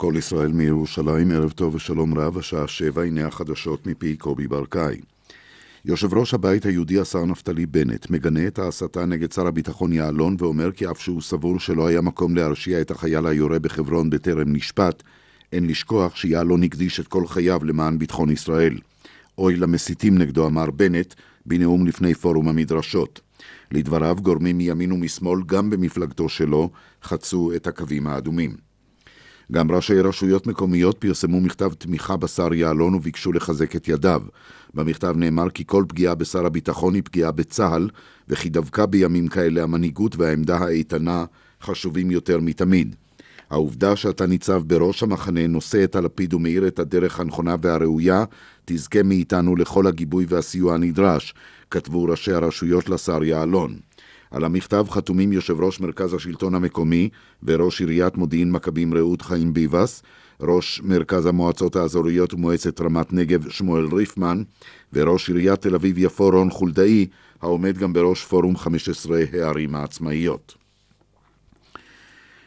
כל ישראל מירושלים, ערב טוב ושלום רב, השעה שבע, הנה החדשות מפי קובי ברקאי. יושב ראש הבית היהודי השר נפתלי בנט מגנה את ההסתה נגד שר הביטחון יעלון ואומר כי אף שהוא סבור שלא היה מקום להרשיע את החייל היורה בחברון בטרם נשפט, אין לשכוח שיעלון הקדיש את כל חייו למען ביטחון ישראל. אוי למסיתים נגדו, אמר בנט, בנאום לפני פורום המדרשות. לדבריו, גורמים מימין ומשמאל, גם במפלגתו שלו, חצו את הקווים האדומים. גם ראשי רשויות מקומיות פרסמו מכתב תמיכה בשר יעלון וביקשו לחזק את ידיו. במכתב נאמר כי כל פגיעה בשר הביטחון היא פגיעה בצה"ל, וכי דווקא בימים כאלה המנהיגות והעמדה האיתנה חשובים יותר מתמיד. העובדה שאתה ניצב בראש המחנה, נושא את הלפיד ומאיר את הדרך הנכונה והראויה, תזכה מאיתנו לכל הגיבוי והסיוע הנדרש, כתבו ראשי הרשויות לשר יעלון. על המכתב חתומים יושב ראש מרכז השלטון המקומי וראש עיריית מודיעין מכבים רעות חיים ביבס, ראש מרכז המועצות האזוריות ומועצת רמת נגב שמואל ריפמן, וראש עיריית תל אביב-יפו רון חולדאי, העומד גם בראש פורום 15 הערים העצמאיות.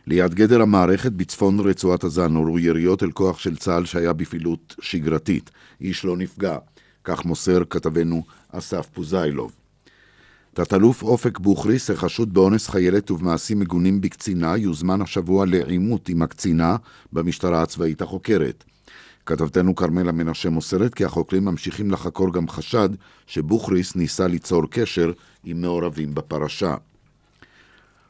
ליד גדר המערכת בצפון רצועת עזה נורו יריות אל כוח של צה"ל שהיה בפעילות שגרתית. איש לא נפגע, כך מוסר כתבנו אסף פוזיילוב. תת-אלוף אופק בוכריס, החשוד באונס חיילת ובמעשים מגונים בקצינה, יוזמן השבוע לעימות עם הקצינה במשטרה הצבאית החוקרת. כתבתנו כרמלה מנשה מוסרת כי החוקרים ממשיכים לחקור גם חשד שבוכריס ניסה ליצור קשר עם מעורבים בפרשה.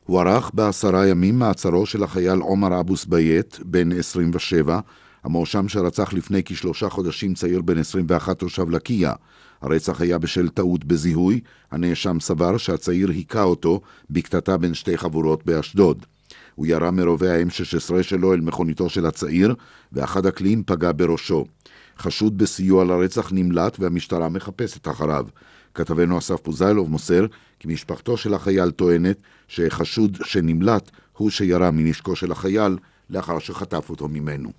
הוארך בעשרה ימים מעצרו של החייל עומר אבו סבייט, בן 27, המואשם שרצח לפני כשלושה חודשים צעיר בן 21 תושב לקיה. הרצח היה בשל טעות בזיהוי, הנאשם סבר שהצעיר היכה אותו בקטטה בין שתי חבורות באשדוד. הוא ירה מרובה ה-M16 שלו אל מכוניתו של הצעיר, ואחד הקליעים פגע בראשו. חשוד בסיוע לרצח נמלט והמשטרה מחפשת אחריו. כתבנו אסף פוזיילוב מוסר כי משפחתו של החייל טוענת שחשוד שנמלט הוא שירה מנשקו של החייל לאחר שחטף אותו ממנו.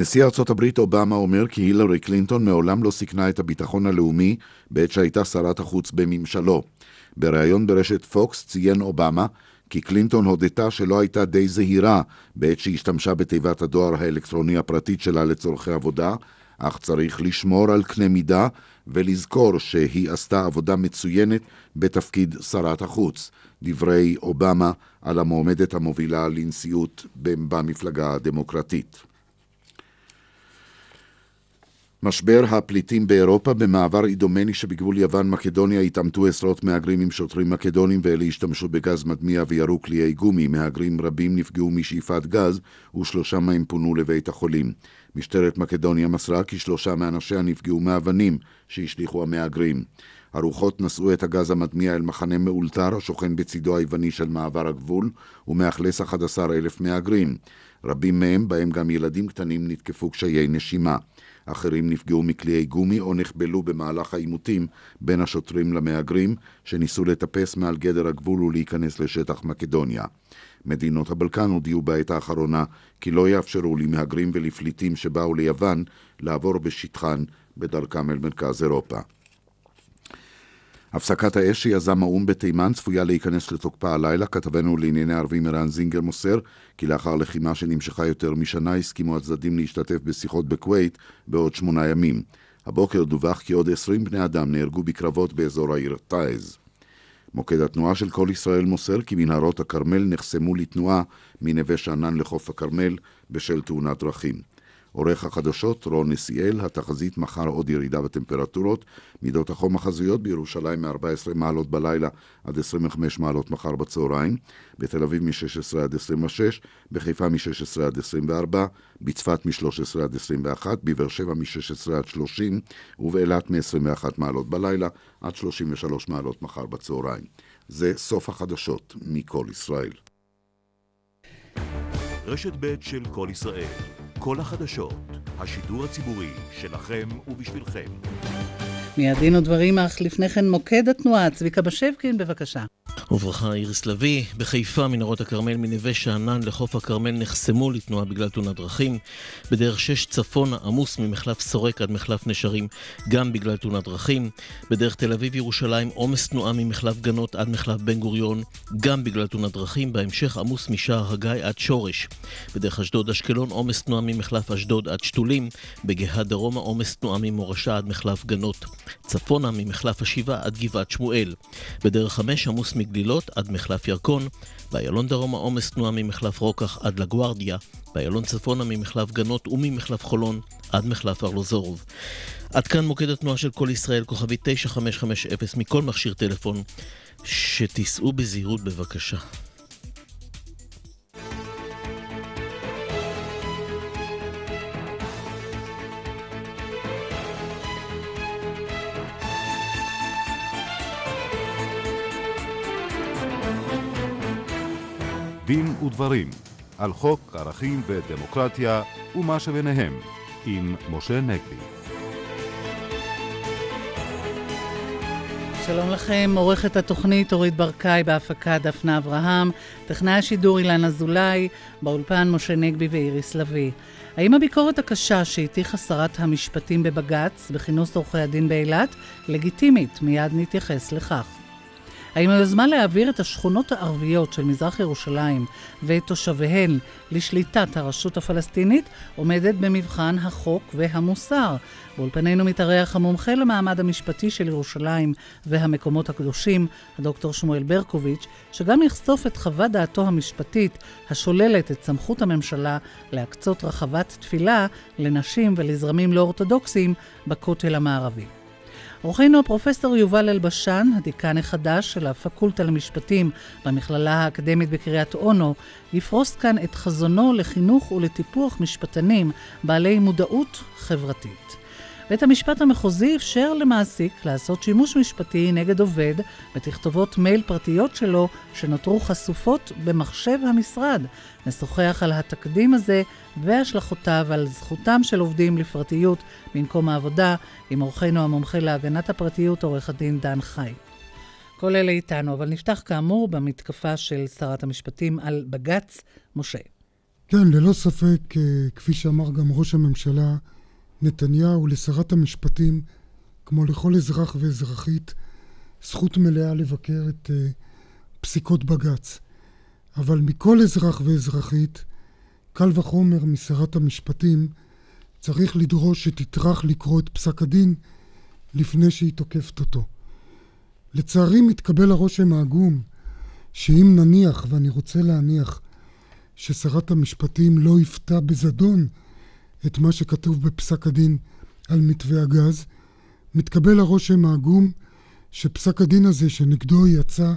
נשיא ארצות הברית אובמה אומר כי הילרי קלינטון מעולם לא סיכנה את הביטחון הלאומי בעת שהייתה שרת החוץ בממשלו. בריאיון ברשת פוקס ציין אובמה כי קלינטון הודתה שלא הייתה די זהירה בעת שהשתמשה בתיבת הדואר האלקטרוני הפרטית שלה לצורכי עבודה, אך צריך לשמור על קנה מידה ולזכור שהיא עשתה עבודה מצוינת בתפקיד שרת החוץ. דברי אובמה על המועמדת המובילה לנשיאות במפלגה הדמוקרטית. משבר הפליטים באירופה במעבר אידומני שבגבול יוון-מקדוניה התעמתו עשרות מהגרים עם שוטרים מקדונים ואלה השתמשו בגז מדמיע וירו קליעי גומי. מהגרים רבים נפגעו משאיפת גז ושלושה מהם פונו לבית החולים. משטרת מקדוניה מסרה כי שלושה מאנשיה נפגעו מאבנים שהשליכו המהגרים. הרוחות נשאו את הגז המדמיע אל מחנה מאולתר השוכן בצידו היווני של מעבר הגבול ומאכלס 11 אלף מהגרים. רבים מהם, בהם גם ילדים קטנים, נתקפו קשיי נשימה. אחרים נפגעו מקליעי גומי או נחבלו במהלך העימותים בין השוטרים למהגרים, שניסו לטפס מעל גדר הגבול ולהיכנס לשטח מקדוניה. מדינות הבלקן הודיעו בעת האחרונה כי לא יאפשרו למהגרים ולפליטים שבאו ליוון לעבור בשטחן בדרכם אל מרכז אירופה. הפסקת האש שיזם האו"ם בתימן צפויה להיכנס לתוקפה הלילה. כתבנו לענייני ערבים ערן זינגר מוסר כי לאחר לחימה שנמשכה יותר משנה הסכימו הצדדים להשתתף בשיחות בכווית בעוד שמונה ימים. הבוקר דווח כי עוד עשרים בני אדם נהרגו בקרבות באזור העיר טייז. מוקד התנועה של כל ישראל מוסר כי מנהרות הכרמל נחסמו לתנועה מנווה שאנן לחוף הכרמל בשל תאונת דרכים. עורך החדשות רון נסיאל, התחזית מחר עוד ירידה בטמפרטורות, מידות החום החזויות בירושלים מ-14 מעלות בלילה עד 25 מעלות מחר בצהריים, בתל אביב מ-16 עד 26, בחיפה מ-16 עד 24, בצפת מ-13 עד 21, בבאר שבע מ-16 עד 30, ובאילת מ-21 מעלות בלילה עד 33 מעלות מחר בצהריים. זה סוף החדשות מכל ישראל. רשת ב' של כל ישראל כל החדשות, השידור הציבורי שלכם ובשבילכם. מיד דין ודברים, אך לפני כן מוקד התנועה, צביקה בשבקין, בבקשה. וברכה איריס לביא, בחיפה מנהרות הכרמל מנווה שאנן לחוף הכרמל נחסמו לתנועה בגלל תאונת דרכים. בדרך 6 צפון עמוס ממחלף סורק עד מחלף נשרים גם בגלל תאונת דרכים. בדרך תל אביב ירושלים עומס תנועה ממחלף גנות עד מחלף בן גוריון גם בגלל תאונת דרכים. בהמשך עמוס משער הגיא עד שורש. בדרך אשדוד אשקלון עומס תנועה ממחלף אשדוד עד שתולים. בגאה דרומה עומס תנועה ממורשה עד מחלף גנות. צפונה ממחלף השיבה עד גבעת שמואל. בדרך 5 עמוס מגל גלילות עד מחלף ירקון, באיילון דרומה עומס תנועה ממחלף רוקח עד לגוארדיה, באיילון צפונה ממחלף גנות וממחלף חולון עד מחלף ארלוזורוב. עד כאן מוקד התנועה של כל ישראל, כוכבי 9550 מכל מכשיר טלפון, שתיסעו בזהירות בבקשה. דין ודברים על חוק ערכים ודמוקרטיה ומה שביניהם עם משה נגבי. שלום לכם, עורכת התוכנית אורית ברקאי בהפקה דפנה אברהם, טכנאי השידור אילן אזולאי, באולפן משה נגבי ואיריס לביא. האם הביקורת הקשה שהטיחה שרת המשפטים בבג"ץ בכינוס עורכי הדין באילת לגיטימית? מיד נתייחס לכך. האם היוזמה להעביר את השכונות הערביות של מזרח ירושלים ואת תושביהן לשליטת הרשות הפלסטינית עומדת במבחן החוק והמוסר? באולפנינו מתארח המומחה למעמד המשפטי של ירושלים והמקומות הקדושים, הדוקטור שמואל ברקוביץ', שגם יחשוף את חוות דעתו המשפטית השוללת את סמכות הממשלה להקצות רחבת תפילה לנשים ולזרמים לא אורתודוקסיים בכותל המערבי. אורחנו הפרופסור יובל אלבשן, הדיקן החדש של הפקולטה למשפטים במכללה האקדמית בקריית אונו, יפרוס כאן את חזונו לחינוך ולטיפוח משפטנים בעלי מודעות חברתית. בית המשפט המחוזי אפשר למעסיק לעשות שימוש משפטי נגד עובד בתכתובות מייל פרטיות שלו שנותרו חשופות במחשב המשרד. נשוחח על התקדים הזה והשלכותיו על זכותם של עובדים לפרטיות במקום העבודה עם אורחנו המומחה להגנת הפרטיות, עורך הדין דן חי. כל אלה איתנו, אבל נפתח כאמור במתקפה של שרת המשפטים על בג"ץ משה. כן, ללא ספק, אה, כפי שאמר גם ראש הממשלה, נתניהו לשרת המשפטים, כמו לכל אזרח ואזרחית, זכות מלאה לבקר את uh, פסיקות בג"ץ. אבל מכל אזרח ואזרחית, קל וחומר משרת המשפטים, צריך לדרוש שתטרח לקרוא את פסק הדין לפני שהיא תוקפת אותו. לצערי מתקבל הרושם העגום שאם נניח, ואני רוצה להניח, ששרת המשפטים לא יפתע בזדון את מה שכתוב בפסק הדין על מתווה הגז, מתקבל הרושם העגום שפסק הדין הזה שנגדו יצא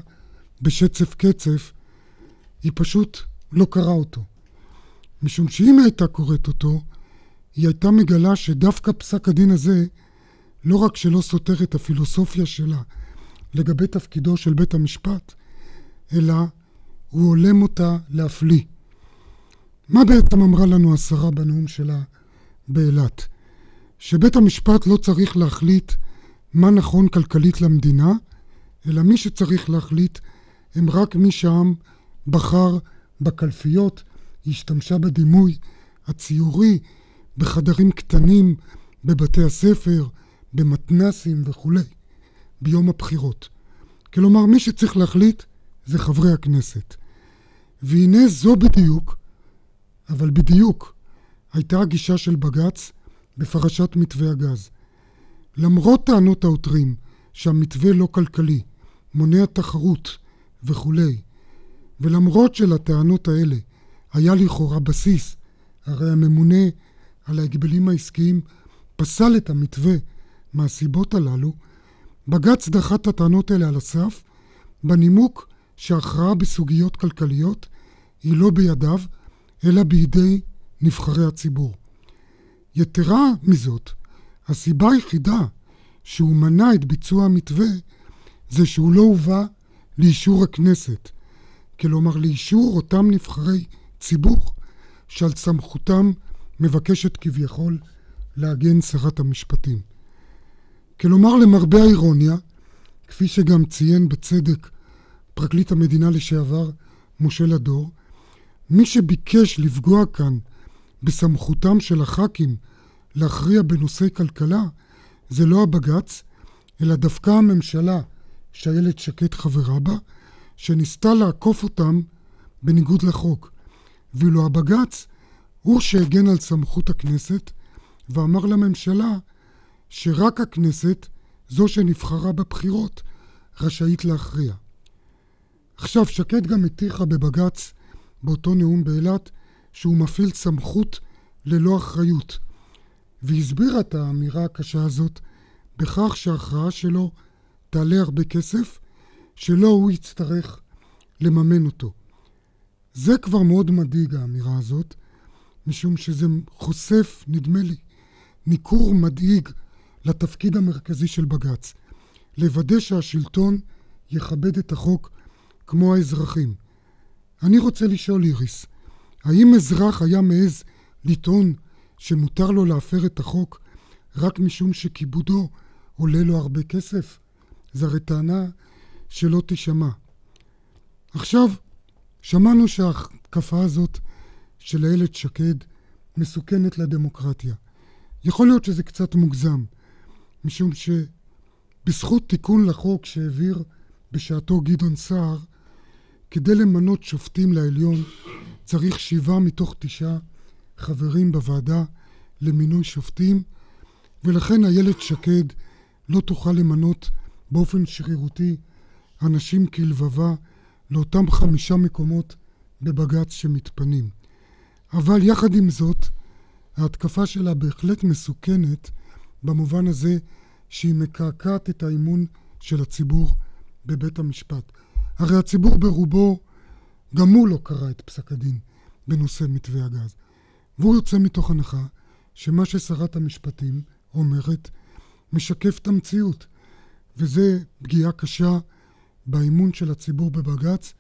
בשצף קצף, היא פשוט לא קראה אותו. משום שאם היא הייתה קוראת אותו, היא הייתה מגלה שדווקא פסק הדין הזה לא רק שלא סותר את הפילוסופיה שלה לגבי תפקידו של בית המשפט, אלא הוא הולם אותה להפליא. מה בעצם אמרה לנו השרה בנאום שלה באילת? שבית המשפט לא צריך להחליט מה נכון כלכלית למדינה, אלא מי שצריך להחליט הם רק מי שהעם בחר בקלפיות, השתמשה בדימוי הציורי, בחדרים קטנים, בבתי הספר, במתנסים וכולי, ביום הבחירות. כלומר, מי שצריך להחליט זה חברי הכנסת. והנה זו בדיוק אבל בדיוק הייתה הגישה של בג"ץ בפרשת מתווה הגז. למרות טענות העותרים שהמתווה לא כלכלי, מונע תחרות וכולי, ולמרות שלטענות האלה היה לכאורה בסיס, הרי הממונה על ההגבלים העסקיים פסל את המתווה מהסיבות הללו, בג"ץ דחה את הטענות האלה על הסף בנימוק שהכרעה בסוגיות כלכליות היא לא בידיו אלא בידי נבחרי הציבור. יתרה מזאת, הסיבה היחידה שהוא מנע את ביצוע המתווה זה שהוא לא הובא לאישור הכנסת, כלומר לאישור אותם נבחרי ציבור שעל סמכותם מבקשת כביכול להגן שרת המשפטים. כלומר, למרבה האירוניה, כפי שגם ציין בצדק פרקליט המדינה לשעבר משה לדור, מי שביקש לפגוע כאן בסמכותם של הח"כים להכריע בנושאי כלכלה זה לא הבג"ץ, אלא דווקא הממשלה שאיילת שקד חברה בה, שניסתה לעקוף אותם בניגוד לחוק. ואילו הבג"ץ הוא שהגן על סמכות הכנסת ואמר לממשלה שרק הכנסת, זו שנבחרה בבחירות, רשאית להכריע. עכשיו, שקד גם הטיחה בבג"ץ, באותו נאום באילת, שהוא מפעיל סמכות ללא אחריות, והסבירה את האמירה הקשה הזאת בכך שההכרעה שלו תעלה הרבה כסף, שלא הוא יצטרך לממן אותו. זה כבר מאוד מדאיג האמירה הזאת, משום שזה חושף, נדמה לי, ניכור מדאיג לתפקיד המרכזי של בג"ץ, לוודא שהשלטון יכבד את החוק כמו האזרחים. אני רוצה לשאול, איריס, האם אזרח היה מעז לטעון שמותר לו להפר את החוק רק משום שכיבודו עולה לו הרבה כסף? זו הרי טענה שלא תישמע. עכשיו, שמענו שההתקפה הזאת של איילת שקד מסוכנת לדמוקרטיה. יכול להיות שזה קצת מוגזם, משום שבזכות תיקון לחוק שהעביר בשעתו גדעון סער, כדי למנות שופטים לעליון צריך שבעה מתוך תשעה חברים בוועדה למינוי שופטים, ולכן איילת שקד לא תוכל למנות באופן שרירותי אנשים כלבבה לאותם חמישה מקומות בבג"ץ שמתפנים. אבל יחד עם זאת, ההתקפה שלה בהחלט מסוכנת במובן הזה שהיא מקעקעת את האמון של הציבור בבית המשפט. הרי הציבור ברובו, גם הוא לא קרא את פסק הדין בנושא מתווה הגז. והוא יוצא מתוך הנחה שמה ששרת המשפטים אומרת משקף את המציאות, וזה פגיעה קשה באמון של הציבור בבג"ץ,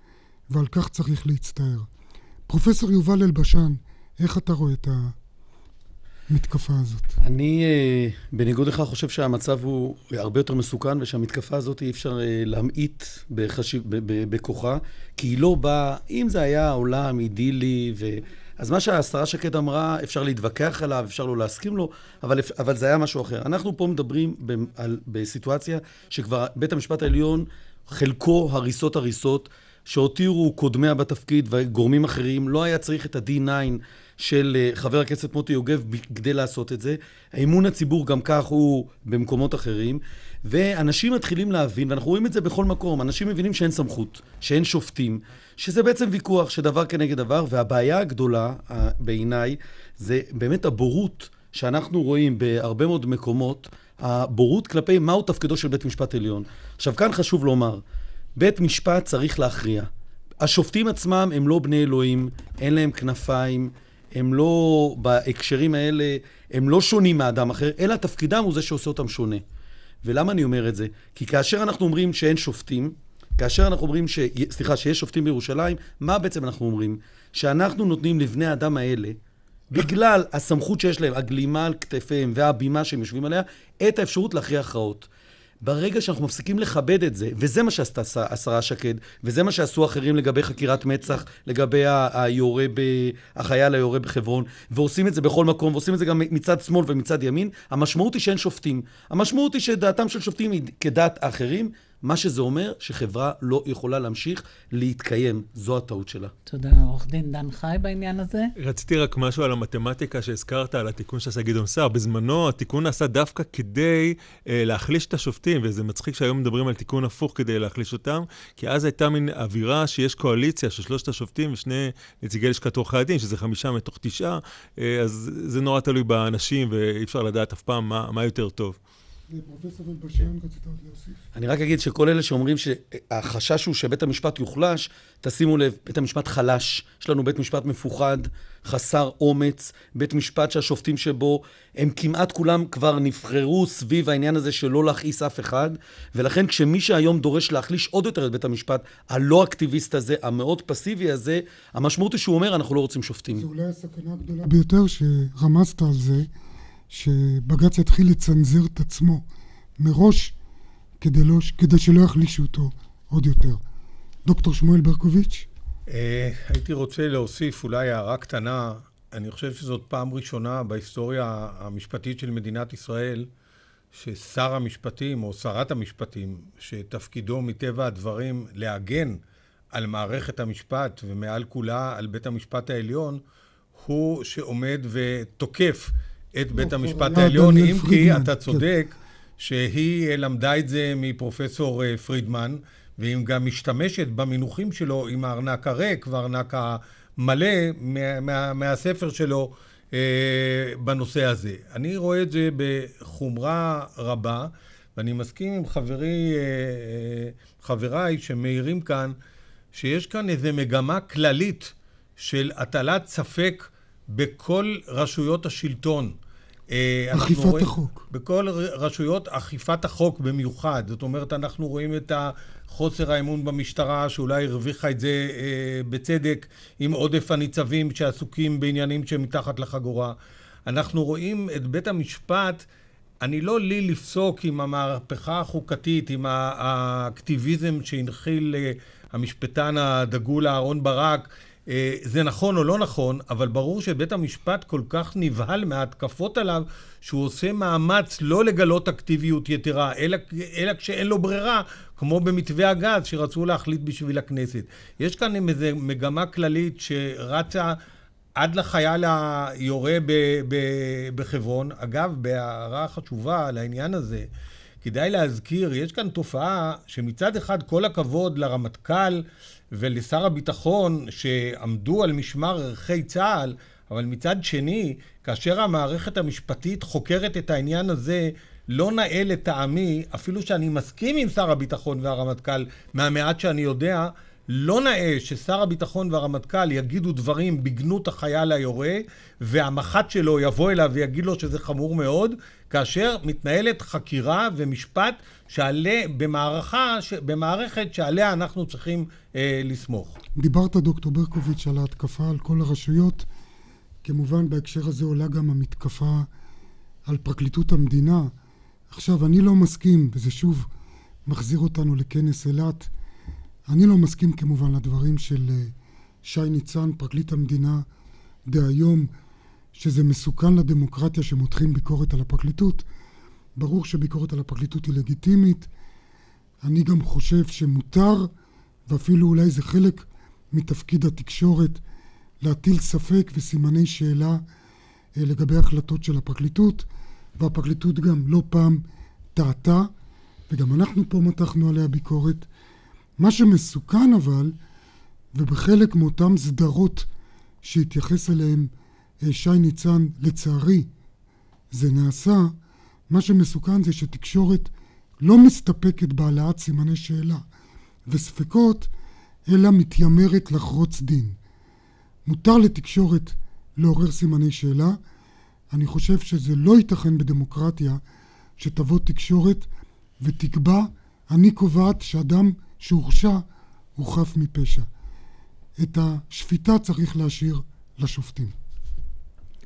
ועל כך צריך להצטער. פרופסור יובל אלבשן, איך אתה רואה את המתקפה הזאת? אני, אה, בניגוד לך, חושב שהמצב הוא הרבה יותר מסוכן, ושהמתקפה הזאת אי אפשר אה, להמעיט בכוחה, כי היא לא באה, אם זה היה עולם אידילי ו... אז מה שהשרה שקד אמרה, אפשר להתווכח עליו, אפשר לא להסכים לו, אבל, אבל זה היה משהו אחר. אנחנו פה מדברים ב, על, בסיטואציה שכבר בית המשפט העליון, חלקו הריסות הריסות, שהותירו קודמיה בתפקיד וגורמים אחרים, לא היה צריך את ה-D9 של אה, חבר הכנסת מוטי יוגב כדי לעשות את זה. האמון הציבור גם כך הוא במקומות אחרים, ואנשים מתחילים להבין, ואנחנו רואים את זה בכל מקום, אנשים מבינים שאין סמכות, שאין שופטים, שזה בעצם ויכוח שדבר כנגד דבר, והבעיה הגדולה בעיניי זה באמת הבורות שאנחנו רואים בהרבה מאוד מקומות, הבורות כלפי מהו תפקידו של בית משפט עליון. עכשיו, כאן חשוב לומר, בית משפט צריך להכריע. השופטים עצמם הם לא בני אלוהים, אין להם כנפיים, הם לא, בהקשרים האלה, הם לא שונים מאדם אחר, אלא תפקידם הוא זה שעושה אותם שונה. ולמה אני אומר את זה? כי כאשר אנחנו אומרים שאין שופטים, כאשר אנחנו אומרים, ש... סליחה, שיש שופטים בירושלים, מה בעצם אנחנו אומרים? שאנחנו נותנים לבני האדם האלה, בגלל הסמכות שיש להם, הגלימה על כתפיהם והבימה שהם יושבים עליה, את האפשרות להכריע הכרעות. ברגע שאנחנו מפסיקים לכבד את זה, וזה מה שעשתה השרה שקד, וזה מה שעשו אחרים לגבי חקירת מצ"ח, לגבי היורה ב... החייל היורה בחברון, ועושים את זה בכל מקום, ועושים את זה גם מצד שמאל ומצד ימין, המשמעות היא שאין שופטים. המשמעות היא שדעתם של שופטים היא כדעת האחרים, מה שזה אומר שחברה לא יכולה להמשיך להתקיים. זו הטעות שלה. תודה. עורך דין דן חי בעניין הזה. רציתי רק משהו על המתמטיקה שהזכרת, על התיקון שעשה גדעון סער. בזמנו התיקון נעשה דווקא כדי אה, להחליש את השופטים, וזה מצחיק שהיום מדברים על תיקון הפוך כדי להחליש אותם, כי אז הייתה מין אווירה שיש קואליציה של שלושת השופטים ושני נציגי לשכת עורכי הדין, שזה חמישה מתוך תשעה, אה, אז זה נורא תלוי באנשים, ואי אפשר לדעת אף פעם מה, מה יותר טוב. פרופסור אלבשן, רצית עוד להוסיף? אני רק אגיד שכל אלה שאומרים שהחשש הוא שבית המשפט יוחלש, תשימו לב, בית המשפט חלש. יש לנו בית משפט מפוחד, חסר אומץ, בית משפט שהשופטים שבו, הם כמעט כולם כבר נבחרו סביב העניין הזה של לא להכעיס אף אחד, ולכן כשמי שהיום דורש להחליש עוד יותר את בית המשפט, הלא אקטיביסט הזה, המאוד פסיבי הזה, המשמעות היא שהוא אומר, אנחנו לא רוצים שופטים. זו אולי הסכנה הגדולה ביותר שרמזת על זה. שבג"ץ יתחיל לצנזר את עצמו מראש כדי, לא, כדי שלא יחלישו אותו עוד יותר. דוקטור שמואל ברקוביץ'. אה, הייתי רוצה להוסיף אולי הערה קטנה. אני חושב שזאת פעם ראשונה בהיסטוריה המשפטית של מדינת ישראל ששר המשפטים או שרת המשפטים, שתפקידו מטבע הדברים להגן על מערכת המשפט ומעל כולה על בית המשפט העליון, הוא שעומד ותוקף את בית המשפט העליון, אם כי אתה. צודק שהיא למדה את זה מפרופסור אה, פרידמן, והיא גם משתמשת במינוחים שלו עם הארנק הריק והארנק המלא מה, מה, מהספר שלו אה, בנושא הזה. אני רואה את זה בחומרה רבה, ואני מסכים עם חברי, אה, אה חבריי שמעירים כאן, שיש כאן איזו מגמה כללית של הטלת ספק בכל רשויות השלטון. אה, אכיפת רואים, החוק. בכל רשויות אכיפת החוק במיוחד. זאת אומרת, אנחנו רואים את חוסר האמון במשטרה, שאולי הרוויחה את זה אה, בצדק, עם עודף הניצבים שעסוקים בעניינים שמתחת לחגורה. אנחנו רואים את בית המשפט, אני לא לי לפסוק עם המהפכה החוקתית, עם האקטיביזם שהנחיל אה, המשפטן הדגול אהרן ברק, זה נכון או לא נכון, אבל ברור שבית המשפט כל כך נבהל מההתקפות עליו, שהוא עושה מאמץ לא לגלות אקטיביות יתרה, אלא, אלא כשאין לו ברירה, כמו במתווה הגז שרצו להחליט בשביל הכנסת. יש כאן איזו מגמה כללית שרצה עד לחייל היורה בחברון. אגב, בהערה חשובה לעניין הזה, כדאי להזכיר, יש כאן תופעה שמצד אחד כל הכבוד לרמטכ"ל ולשר הביטחון שעמדו על משמר ערכי צה"ל, אבל מצד שני, כאשר המערכת המשפטית חוקרת את העניין הזה, לא נאה לטעמי, אפילו שאני מסכים עם שר הביטחון והרמטכ"ל מהמעט שאני יודע, לא נאה ששר הביטחון והרמטכ"ל יגידו דברים בגנות החייל היורה, והמח"ט שלו יבוא אליו ויגיד לו שזה חמור מאוד, כאשר מתנהלת חקירה ומשפט שעלה במערכה, במערכת שעליה אנחנו צריכים אה, לסמוך. דיברת, דוקטור ברקוביץ', על ההתקפה על כל הרשויות. כמובן, בהקשר הזה עולה גם המתקפה על פרקליטות המדינה. עכשיו, אני לא מסכים, וזה שוב מחזיר אותנו לכנס אילת, אני לא מסכים כמובן לדברים של אה, שי ניצן, פרקליט המדינה דהיום, שזה מסוכן לדמוקרטיה שמותחים ביקורת על הפרקליטות. ברור שביקורת על הפרקליטות היא לגיטימית. אני גם חושב שמותר, ואפילו אולי זה חלק מתפקיד התקשורת, להטיל ספק וסימני שאלה אה, לגבי החלטות של הפרקליטות, והפרקליטות גם לא פעם טעתה, וגם אנחנו פה מתחנו עליה ביקורת. מה שמסוכן אבל, ובחלק מאותן סדרות שהתייחס אליהן אה, שי ניצן, לצערי, זה נעשה, מה שמסוכן זה שתקשורת לא מסתפקת בהעלאת סימני שאלה וספקות, אלא מתיימרת לחרוץ דין. מותר לתקשורת לעורר סימני שאלה. אני חושב שזה לא ייתכן בדמוקרטיה שתבוא תקשורת ותקבע, אני קובעת שאדם שהורשע הוא חף מפשע. את השפיטה צריך להשאיר לשופטים.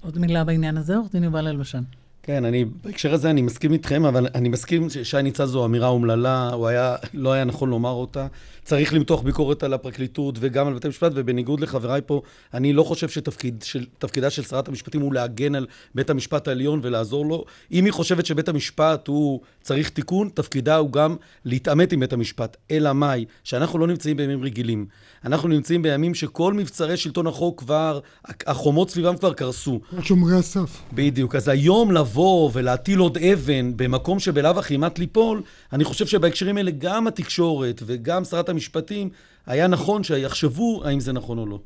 עוד מילה בעניין הזה, עורך דין יובל אלבשן. כן, אני, בהקשר הזה אני מסכים איתכם, אבל אני מסכים ששי ניצן זו אמירה אומללה, הוא היה, לא היה נכון לומר אותה. צריך למתוח ביקורת על הפרקליטות וגם על בתי המשפט, ובניגוד לחבריי פה, אני לא חושב שתפקידה שתפקיד, של שרת המשפטים הוא להגן על בית המשפט העליון ולעזור לו. אם היא חושבת שבית המשפט הוא צריך תיקון, תפקידה הוא גם להתעמת עם בית המשפט. אלא מאי? שאנחנו לא נמצאים בימים רגילים. אנחנו נמצאים בימים שכל מבצרי שלטון החוק כבר, החומות סביבם כבר קרסו. שומרי הסף. בדיוק. אז היום לבוא ולהטיל עוד אבן במקום שבלאו הכי מת ליפול, אני חושב שבהקשרים האלה גם התקשורת וגם שרת המשפטים, היה נכון שיחשבו האם זה נכון או לא.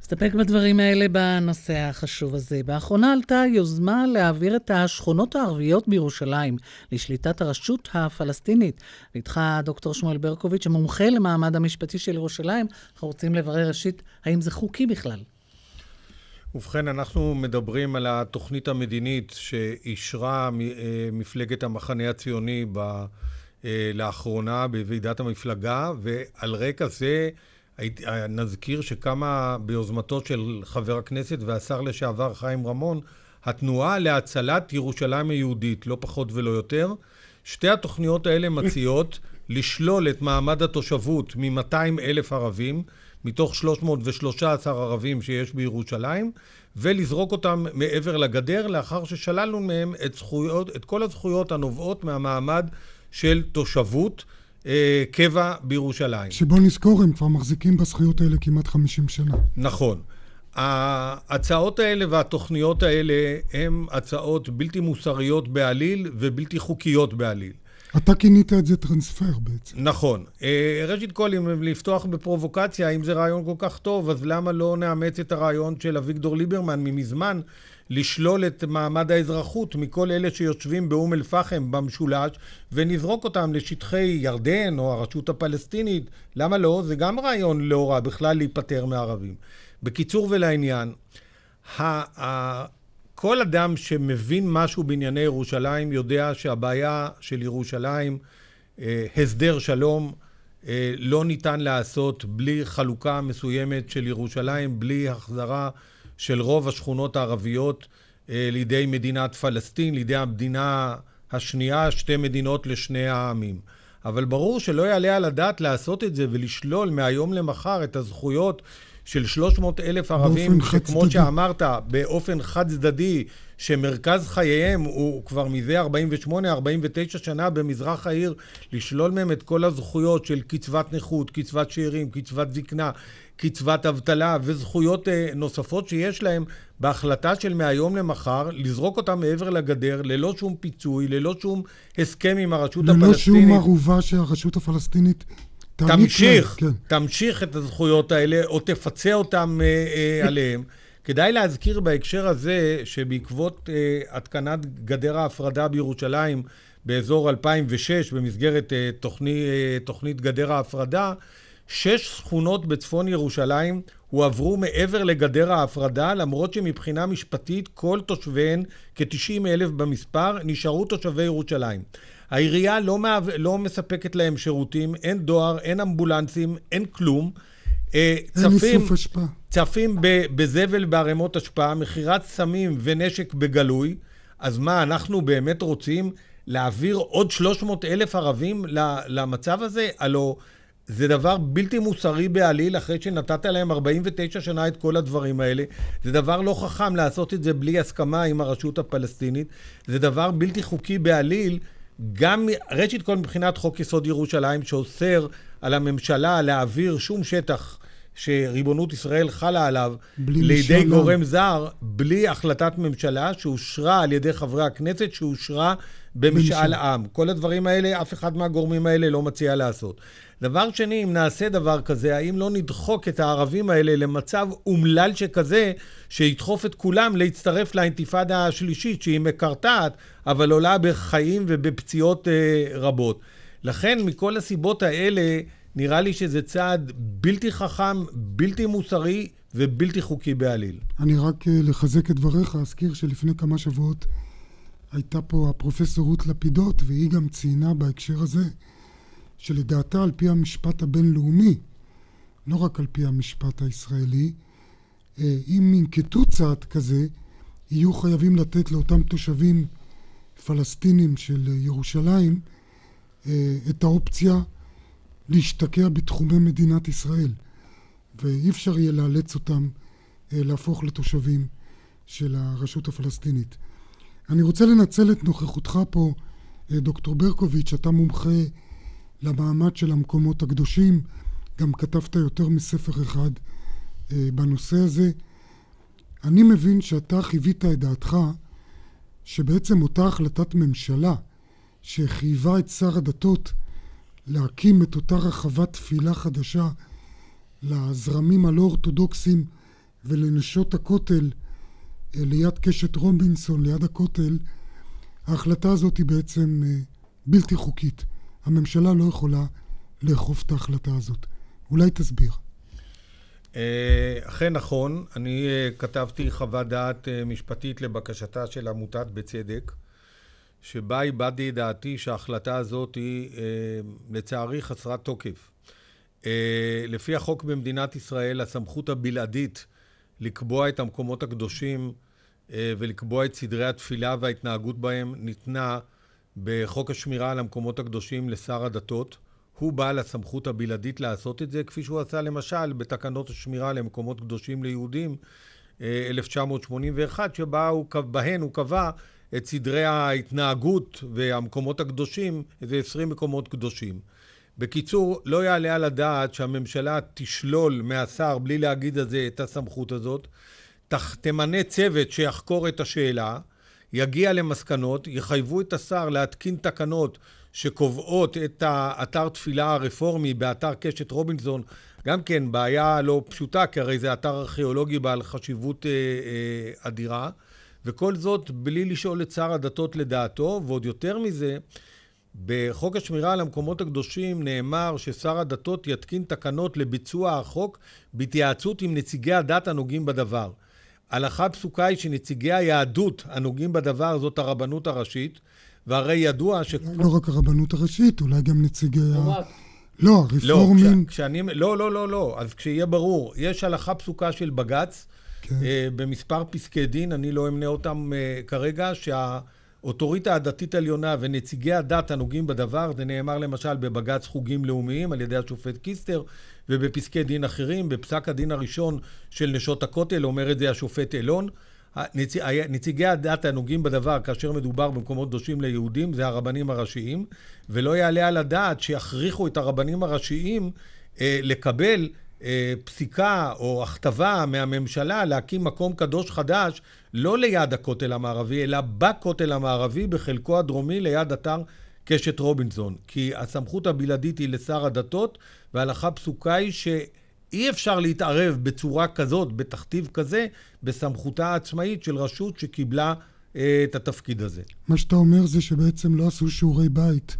נסתפק בדברים האלה בנושא החשוב הזה. באחרונה עלתה יוזמה להעביר את השכונות הערביות בירושלים לשליטת הרשות הפלסטינית. ואיתך דוקטור שמואל ברקוביץ', המומחה למעמד המשפטי של ירושלים, אנחנו רוצים לברר ראשית, האם זה חוקי בכלל? ובכן, אנחנו מדברים על התוכנית המדינית שאישרה אה, מפלגת המחנה הציוני ב... אה, לאחרונה בוועידת המפלגה, ועל רקע זה הייתי, נזכיר שקמה ביוזמתו של חבר הכנסת והשר לשעבר חיים רמון, התנועה להצלת ירושלים היהודית, לא פחות ולא יותר. שתי התוכניות האלה מציעות לשלול את מעמד התושבות מ-200 אלף ערבים, מתוך 313 ערבים שיש בירושלים, ולזרוק אותם מעבר לגדר, לאחר ששללנו מהם את, זכויות, את כל הזכויות הנובעות מהמעמד של תושבות. אה, קבע בירושלים. שבוא נזכור, הם כבר מחזיקים בזכויות האלה כמעט 50 שנה. נכון. ההצעות האלה והתוכניות האלה הן הצעות בלתי מוסריות בעליל ובלתי חוקיות בעליל. אתה כינית את זה טרנספר בעצם. נכון. אה, ראשית כל, אם לפתוח בפרובוקציה, אם זה רעיון כל כך טוב, אז למה לא נאמץ את הרעיון של אביגדור ליברמן ממזמן, לשלול את מעמד האזרחות מכל אלה שיושבים באום אל-פחם במשולש, ונזרוק אותם לשטחי ירדן או הרשות הפלסטינית? למה לא? זה גם רעיון לא רע בכלל להיפטר מערבים. בקיצור ולעניין, כל אדם שמבין משהו בענייני ירושלים יודע שהבעיה של ירושלים, אה, הסדר שלום, אה, לא ניתן לעשות בלי חלוקה מסוימת של ירושלים, בלי החזרה של רוב השכונות הערביות אה, לידי מדינת פלסטין, לידי המדינה השנייה, שתי מדינות לשני העמים. אבל ברור שלא יעלה על הדעת לעשות את זה ולשלול מהיום למחר את הזכויות של 300 אלף ערבים, שכמו שאמרת, באופן חד צדדי, שמרכז חייהם הוא כבר מזה 48-49 שנה במזרח העיר, לשלול מהם את כל הזכויות של קצבת נכות, קצבת שאירים, קצבת זקנה, קצבת אבטלה וזכויות אה, נוספות שיש להם בהחלטה של מהיום למחר, לזרוק אותם מעבר לגדר ללא שום פיצוי, ללא שום הסכם עם הרשות ללא הפלסטינית. ללא שום ערובה שהרשות הפלסטינית תמשיך, כן. תמשיך את הזכויות האלה, או תפצה אותם אה, אה, עליהם. כדאי להזכיר בהקשר הזה, שבעקבות אה, התקנת גדר ההפרדה בירושלים באזור 2006, במסגרת אה, תוכני, אה, תוכנית גדר ההפרדה, שש שכונות בצפון ירושלים הועברו מעבר לגדר ההפרדה, למרות שמבחינה משפטית כל תושביהן, כ-90 אלף במספר, נשארו תושבי ירושלים. העירייה לא, מה... לא מספקת להם שירותים, אין דואר, אין אמבולנסים, אין כלום. אה, אין אשפה. צפים בזבל בערימות אשפה, מכירת סמים ונשק בגלוי. אז מה, אנחנו באמת רוצים להעביר עוד 300 אלף ערבים למצב הזה? הלוא זה דבר בלתי מוסרי בעליל, אחרי שנתת להם 49 שנה את כל הדברים האלה. זה דבר לא חכם לעשות את זה בלי הסכמה עם הרשות הפלסטינית. זה דבר בלתי חוקי בעליל. גם, ראשית כל מבחינת חוק יסוד ירושלים, שאוסר על הממשלה להעביר שום שטח שריבונות ישראל חלה עליו לידי. גורם זר, בלי החלטת ממשלה שאושרה על ידי חברי הכנסת, שאושרה במשאל עם. כל הדברים האלה, אף אחד מהגורמים האלה לא מציע לעשות. דבר שני, אם נעשה דבר כזה, האם לא נדחוק את הערבים האלה למצב אומלל שכזה, שידחוף את כולם להצטרף לאינתיפאדה השלישית, שהיא מקרטעת, אבל עולה בחיים ובפציעות אה, רבות. לכן, מכל הסיבות האלה, נראה לי שזה צעד בלתי חכם, בלתי מוסרי ובלתי חוקי בעליל. אני רק אה, לחזק את דבריך, אזכיר שלפני כמה שבועות הייתה פה הפרופסור רות לפידות, והיא גם ציינה בהקשר הזה שלדעתה על פי המשפט הבינלאומי, לא רק על פי המשפט הישראלי, אה, אם ינקטו צעד כזה, יהיו חייבים לתת לאותם תושבים פלסטינים של ירושלים אה, את האופציה להשתקע בתחומי מדינת ישראל, ואי אפשר יהיה לאלץ אותם אה, להפוך לתושבים של הרשות הפלסטינית. אני רוצה לנצל את נוכחותך פה, דוקטור ברקוביץ', אתה מומחה למעמד של המקומות הקדושים. גם כתבת יותר מספר אחד אה, בנושא הזה. אני מבין שאתה חיווית את דעתך שבעצם אותה החלטת ממשלה שחייבה את שר הדתות להקים את אותה רחבת תפילה חדשה לזרמים הלא אורתודוקסים ולנשות הכותל אה, ליד קשת רובינסון, ליד הכותל, ההחלטה הזאת היא בעצם אה, בלתי חוקית. הממשלה לא יכולה לאכוף את ההחלטה הזאת. אולי תסביר. אה, אכן נכון, אני כתבתי חוות דעת משפטית לבקשתה של עמותת בצדק, שבה הבעתי דעתי שההחלטה הזאת היא לצערי חסרת תוקף. לפי החוק במדינת ישראל, הסמכות הבלעדית לקבוע את המקומות הקדושים ולקבוע את סדרי התפילה וההתנהגות בהם ניתנה בחוק השמירה על המקומות הקדושים לשר הדתות, הוא בעל הסמכות הבלעדית לעשות את זה, כפי שהוא עשה למשל בתקנות השמירה למקומות קדושים ליהודים, 1981, שבהן הוא קבע את סדרי ההתנהגות והמקומות הקדושים, איזה 20 מקומות קדושים. בקיצור, לא יעלה על הדעת שהממשלה תשלול מהשר, בלי להגיד על זה, את הסמכות הזאת, תמנה צוות שיחקור את השאלה, יגיע למסקנות, יחייבו את השר להתקין תקנות שקובעות את האתר תפילה הרפורמי באתר קשת רובינזון, גם כן בעיה לא פשוטה, כי הרי זה אתר ארכיאולוגי בעל חשיבות אה, אה, אדירה, וכל זאת בלי לשאול את שר הדתות לדעתו, ועוד יותר מזה, בחוק השמירה על המקומות הקדושים נאמר ששר הדתות יתקין תקנות לביצוע החוק בהתייעצות עם נציגי הדת הנוגעים בדבר. הלכה פסוקה היא שנציגי היהדות הנוגעים בדבר זאת הרבנות הראשית, והרי ידוע ש... לא רק הרבנות הראשית, אולי גם נציגי ה... לא, הרפורמים... לא, כשאני... לא, לא, לא, לא. אז כשיהיה ברור, יש הלכה פסוקה של בג"ץ, כן. אה, במספר פסקי דין, אני לא אמנה אותם אה, כרגע, שהאוטוריטה הדתית העליונה ונציגי הדת הנוגעים בדבר, זה נאמר למשל בבג"ץ חוגים לאומיים על ידי השופט קיסטר, ובפסקי דין אחרים, בפסק הדין הראשון של נשות הכותל, אומר את זה השופט אלון. נצ... נציגי הדת הנוגעים בדבר, כאשר מדובר במקומות קדושים ליהודים, זה הרבנים הראשיים, ולא יעלה על הדעת שיכריחו את הרבנים הראשיים אה, לקבל פסיקה או הכתבה מהממשלה להקים מקום קדוש חדש, לא ליד הכותל המערבי, אלא בכותל המערבי, בחלקו הדרומי, ליד אתר קשת רובינזון. כי הסמכות הבלעדית היא לשר הדתות, וההלכה פסוקה היא ש... אי אפשר להתערב בצורה כזאת, בתכתיב כזה, בסמכותה העצמאית של רשות שקיבלה אה, את התפקיד הזה. מה שאתה אומר זה שבעצם לא עשו שיעורי בית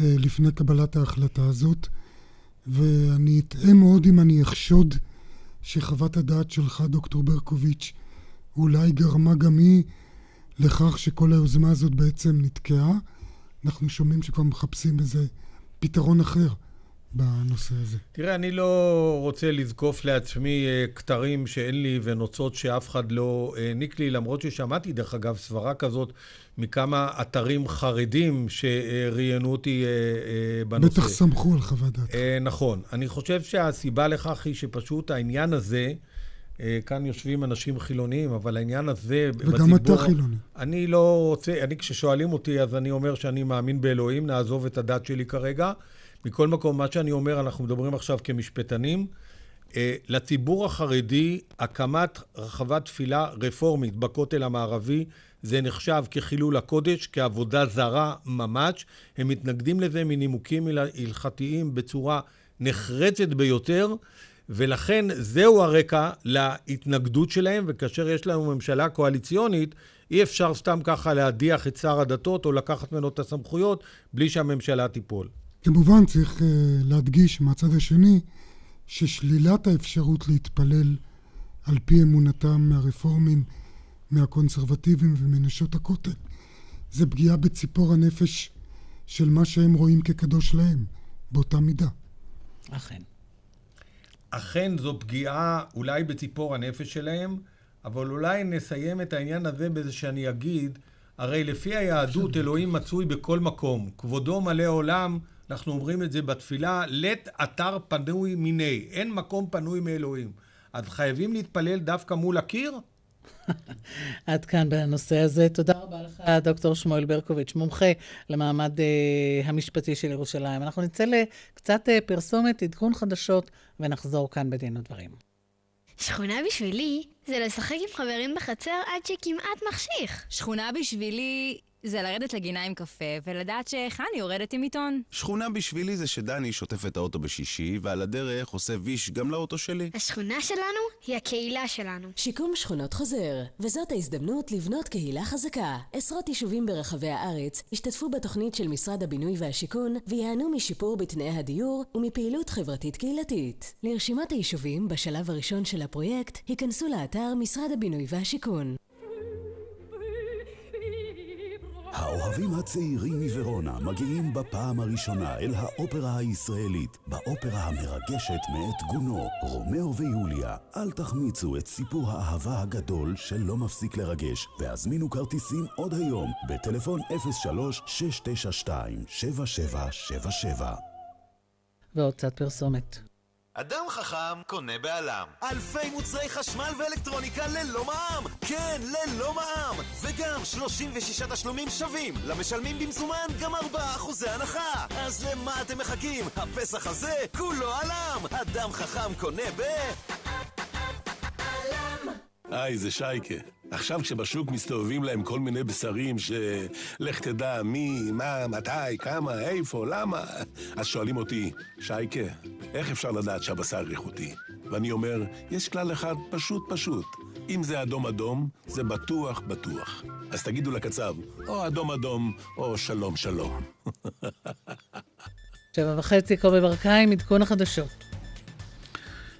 אה, לפני קבלת ההחלטה הזאת, ואני אטעה מאוד אם אני אחשוד שחוות הדעת שלך, דוקטור ברקוביץ', אולי גרמה גם היא לכך שכל היוזמה הזאת בעצם נתקעה. אנחנו שומעים שכבר מחפשים איזה פתרון אחר. בנושא הזה? תראה, אני לא רוצה לזקוף לעצמי אה, כתרים שאין לי ונוצות שאף אחד לא העניק לי, למרות ששמעתי, דרך אגב, סברה כזאת מכמה אתרים חרדים שראיינו אותי אה, אה, בנושא. בטח סמכו על חוות דעת. נכון. אני חושב שהסיבה לכך היא שפשוט העניין הזה... כאן יושבים אנשים חילוניים, אבל העניין הזה וגם בציבור... וגם אתה חילוני. אני לא רוצה, אני כששואלים אותי, אז אני אומר שאני מאמין באלוהים, נעזוב את הדת שלי כרגע. מכל מקום, מה שאני אומר, אנחנו מדברים עכשיו כמשפטנים. אה, לציבור החרדי, הקמת רחבת תפילה רפורמית בכותל המערבי, זה נחשב כחילול הקודש, כעבודה זרה ממש. הם מתנגדים לזה מנימוקים הלכתיים בצורה נחרצת ביותר, ולכן זהו הרקע להתנגדות שלהם, וכאשר יש לנו ממשלה קואליציונית, אי אפשר סתם ככה להדיח את שר הדתות או לקחת ממנו את הסמכויות בלי שהממשלה תיפול. כמובן צריך uh, להדגיש מהצד השני ששלילת האפשרות להתפלל על פי אמונתם מהרפורמים, מהקונסרבטיבים ומנשות הכותל זה פגיעה בציפור הנפש של מה שהם רואים כקדוש להם, באותה מידה. אכן. אכן זו פגיעה אולי בציפור הנפש שלהם, אבל אולי נסיים את העניין הזה בזה שאני אגיד, הרי לפי היהדות אלוהים מצוי בכל מקום, כבודו מלא עולם אנחנו אומרים את זה בתפילה, לית אתר פנוי מיני, אין מקום פנוי מאלוהים. אז חייבים להתפלל דווקא מול הקיר? עד כאן בנושא הזה. תודה רבה לך, דוקטור שמואל ברקוביץ', מומחה למעמד uh, המשפטי של ירושלים. אנחנו נצא לקצת uh, פרסומת, עדכון חדשות, ונחזור כאן בדין ודברים. שכונה בשבילי זה לשחק עם חברים בחצר עד שכמעט מחשיך. שכונה בשבילי זה לרדת לגינה עם קפה ולדעת שחני יורדת עם עיתון. שכונה בשבילי זה שדני שוטף את האוטו בשישי, ועל הדרך עושה ויש גם לאוטו שלי. השכונה שלנו היא הקהילה שלנו. שיקום שכונות חוזר, וזאת ההזדמנות לבנות קהילה חזקה. עשרות יישובים ברחבי הארץ השתתפו בתוכנית של משרד הבינוי והשיכון, וייהנו משיפור בתנאי הדיור ומפעילות חברתית קהילתית. לרשימת היישובים בשלב הראשון של הפרויקט, היכנסו לאתר משרד הבינוי והשיכון. האוהבים הצעירים מוורונה מגיעים בפעם הראשונה אל האופרה הישראלית, באופרה המרגשת מאת גונו, רומאו ויוליה. אל תחמיצו את סיפור האהבה הגדול שלא מפסיק לרגש, והזמינו כרטיסים עוד היום, בטלפון 03-692-7777. ועוד קצת פרסומת. אדם חכם קונה בעלם. אלפי מוצרי חשמל ואלקטרוניקה ללא מע"מ. כן, ללא מע"מ. וגם 36 תשלומים שווים. למשלמים במזומן גם 4 אחוזי הנחה. אז למה אתם מחכים? הפסח הזה כולו עלם. אדם חכם קונה ב... היי, זה שייקה. עכשיו כשבשוק מסתובבים להם כל מיני בשרים שלך תדע מי, מה, מתי, כמה, איפה, למה, אז שואלים אותי, שייקה, איך אפשר לדעת שהבשר איכותי? ואני אומר, יש כלל אחד פשוט פשוט. אם זה אדום אדום, זה בטוח בטוח. אז תגידו לקצב, או אדום אדום, או שלום שלום. שבע וחצי, קובי ברקאי עם עדכון החדשות.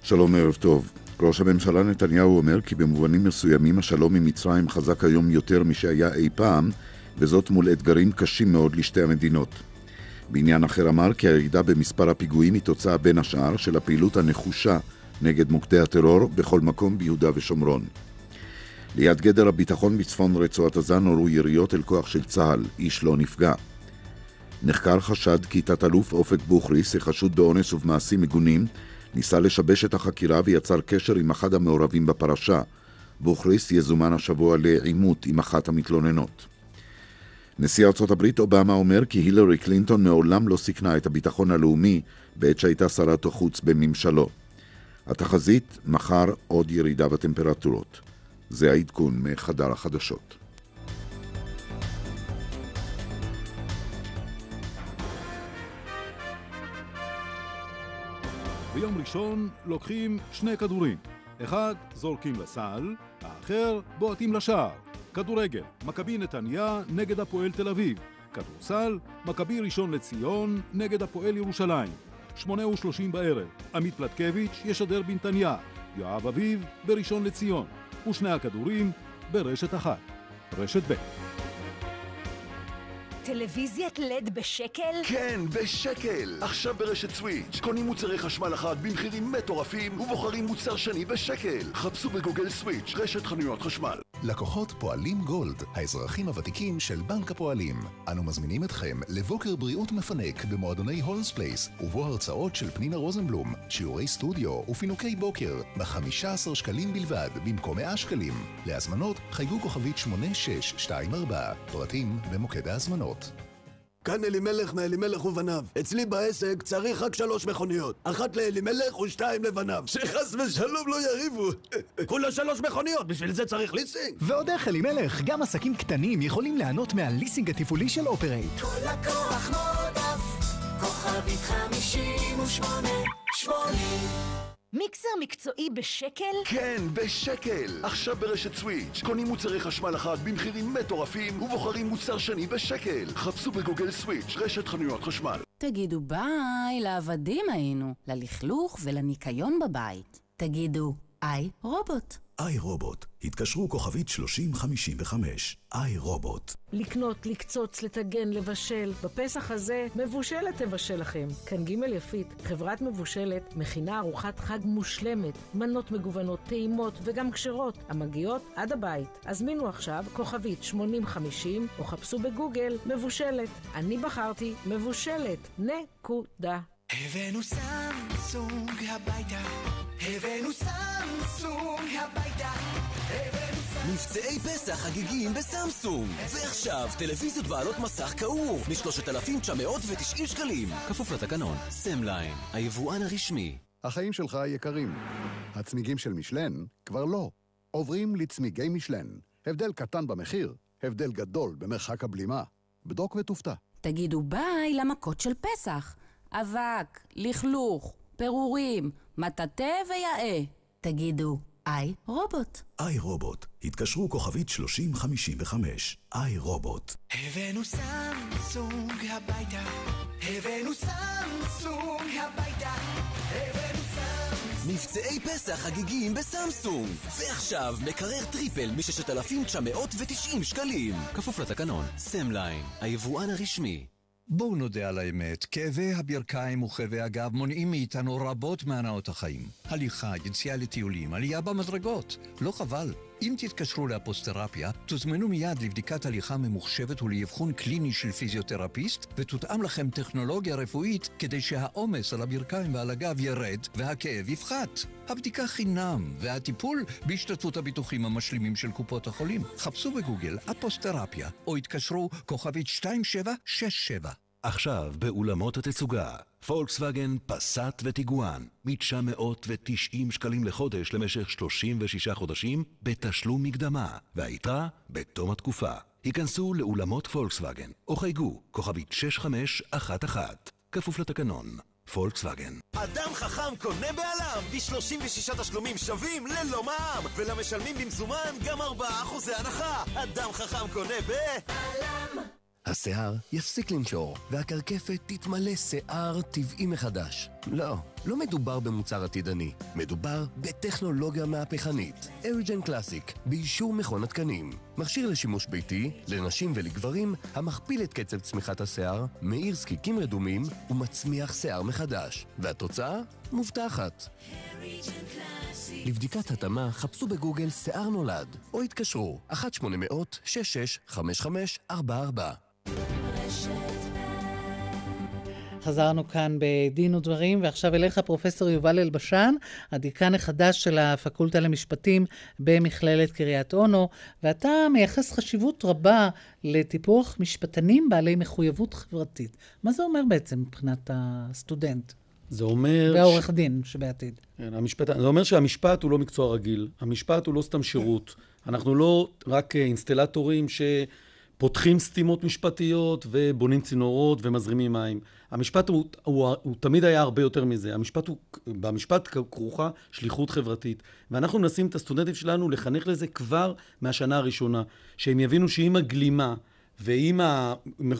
שלום, ערב טוב. ראש הממשלה נתניהו אומר כי במובנים מסוימים השלום עם מצרים חזק היום יותר משהיה אי פעם, וזאת מול אתגרים קשים מאוד לשתי המדינות. בעניין אחר אמר כי הירידה במספר הפיגועים היא תוצאה בין השאר של הפעילות הנחושה נגד מוקדי הטרור בכל מקום ביהודה ושומרון. ליד גדר הביטחון בצפון רצועת עזה נורו יריות אל כוח של צה"ל, איש לא נפגע. נחקר חשד כי תת-אלוף אופק בוכריס, החשוד באונס ובמעשים מגונים, ניסה לשבש את החקירה ויצר קשר עם אחד המעורבים בפרשה. בוכריס יזומן השבוע לעימות עם אחת המתלוננות. נשיא ארצות הברית אובמה אומר כי הילרי קלינטון מעולם לא סיכנה את הביטחון הלאומי בעת שהייתה שרת החוץ בממשלו. התחזית, מחר עוד ירידה בטמפרטורות. זה העדכון מחדר החדשות. ביום ראשון לוקחים שני כדורים. אחד זורקים לסל, האחר בועטים לשער. כדורגל, מכבי נתניה נגד הפועל תל אביב. כדורסל, מכבי ראשון לציון נגד הפועל ירושלים. שמונה ושלושים בערב, עמית פלטקביץ' ישדר בנתניה, יואב אביב בראשון לציון, ושני הכדורים ברשת אחת, רשת ב'. טלוויזיית לד בשקל? כן, בשקל! עכשיו ברשת סוויץ' קונים מוצרי חשמל אחד במחירים מטורפים ובוחרים מוצר שני בשקל. חפשו בגוגל סוויץ', רשת חנויות חשמל. לקוחות פועלים גולד, האזרחים הוותיקים של בנק הפועלים. אנו מזמינים אתכם לבוקר בריאות מפנק במועדוני הולס פלייס, ובו הרצאות של פנינה רוזנבלום, שיעורי סטודיו ופינוקי בוקר, ב-15 שקלים בלבד, במקום 100 שקלים. להזמנות חייגו כוכבית 8624, פרטים במוקד ההזמנות. כאן אלימלך מאלימלך ובניו. אצלי בעסק צריך רק שלוש מכוניות. אחת לאלימלך ושתיים לבניו. שחס ושלום לא יריבו. כולה שלוש מכוניות, בשביל זה צריך ליסינג. ועוד איך אלימלך, גם עסקים קטנים יכולים ליהנות מהליסינג התפעולי של אופרייט. כל לקוח מועדף, כוכבית חמישים ושמונה, שמונים. מיקסר מקצועי בשקל? כן, בשקל! עכשיו ברשת סוויץ' קונים מוצרי חשמל אחד במחירים מטורפים ובוחרים מוצר שני בשקל. חפשו בגוגל סוויץ', רשת חנויות חשמל. תגידו ביי, לעבדים היינו, ללכלוך ולניקיון בבית. תגידו, איי רובוט. איי רובוט, התקשרו כוכבית 3055, איי רובוט. לקנות, לקצוץ, לטגן, לבשל. בפסח הזה, מבושלת תבשל לכם. כאן ג' יפית, חברת מבושלת, מכינה ארוחת חג מושלמת, מנות מגוונות, טעימות וגם כשרות, המגיעות עד הבית. הזמינו עכשיו כוכבית 8050 או חפשו בגוגל מבושלת. אני בחרתי מבושלת. נקודה. הבאנו סמסונג הביתה, הבאנו סמסונג הביתה, הבאנו מבצעי פסח חגיגיים בסמסונג. ועכשיו, טלוויזיות בעלות מסך קעור, מ-3,990 שקלים. כפוף לתקנון, סמליין, היבואן הרשמי. החיים שלך יקרים. הצמיגים של מישלן כבר לא. עוברים לצמיגי מישלן. הבדל קטן במחיר, הבדל גדול במרחק הבלימה. בדוק ותופתע. תגידו ביי למכות של פסח. אבק, לכלוך, פירורים, מטאטא ויעה. תגידו, איי רובוט. איי רובוט, התקשרו כוכבית 3055, איי רובוט. הבאנו סמסונג הביתה, הבאנו סמסונג הביתה, הבאנו סמסונג. מבצעי פסח חגיגיים בסמסונג. ועכשיו, מקרר טריפל מ-6,990 שקלים. כפוף לתקנון, סמליין, היבואן הרשמי. בואו נודה על האמת, כאבי הברכיים וכאבי הגב מונעים מאיתנו רבות מהנאות החיים. הליכה, יציאה לטיולים, עלייה במדרגות. לא חבל. אם תתקשרו לאפוסטרפיה, תוזמנו מיד לבדיקת הליכה ממוחשבת ולאבחון קליני של פיזיותרפיסט, ותותאם לכם טכנולוגיה רפואית כדי שהעומס על הברכיים ועל הגב ירד והכאב יפחת. הבדיקה חינם, והטיפול בהשתתפות הביטוחים המשלימים של קופות החולים. חפשו בגוגל אפוסטרפיה, או התקשרו כוכבית 2767. עכשיו באולמות התצוגה, פולקסווגן, פסאט וטיגואן, מ-990 שקלים לחודש למשך 36 חודשים בתשלום מקדמה, והיתרה בתום התקופה. היכנסו לאולמות פולקסווגן, או חייגו, כוכבית 6511, כפוף לתקנון. פולקסווגן. אדם חכם קונה בעלם ב-36 תשלומים שווים ללא מע"מ ולמשלמים במזומן גם 4% הנחה אדם חכם קונה ב... עלם השיער יפסיק לנשור, והקרקפת תתמלא שיער טבעי מחדש. לא, לא מדובר במוצר עתידני, מדובר בטכנולוגיה מהפכנית. אריג'ן קלאסיק, באישור מכון התקנים. מכשיר לשימוש ביתי, לנשים ולגברים, המכפיל את קצב צמיחת השיער, מאיר זקיקים רדומים ומצמיח שיער מחדש. והתוצאה? מובטחת. לבדיקת התאמה חפשו בגוגל שיער נולד, או התקשרו 1-800-665544. חזרנו כאן בדין ודברים, ועכשיו אליך פרופסור יובל אלבשן, הדיקן החדש של הפקולטה למשפטים במכללת קריית אונו, ואתה מייחס חשיבות רבה לטיפוח משפטנים בעלי מחויבות חברתית. מה זה אומר בעצם מבחינת הסטודנט? זה אומר... והעורך ש... דין שבעתיד. כן, המשפט... זה אומר שהמשפט הוא לא מקצוע רגיל. המשפט הוא לא סתם שירות. אנחנו לא רק אינסטלטורים שפותחים סתימות משפטיות ובונים צינורות ומזרימים מים. המשפט הוא, הוא, הוא, הוא תמיד היה הרבה יותר מזה. המשפט הוא, במשפט כרוכה שליחות חברתית. ואנחנו מנסים את הסטודנטים שלנו לחנך לזה כבר מהשנה הראשונה. שהם יבינו שעם הגלימה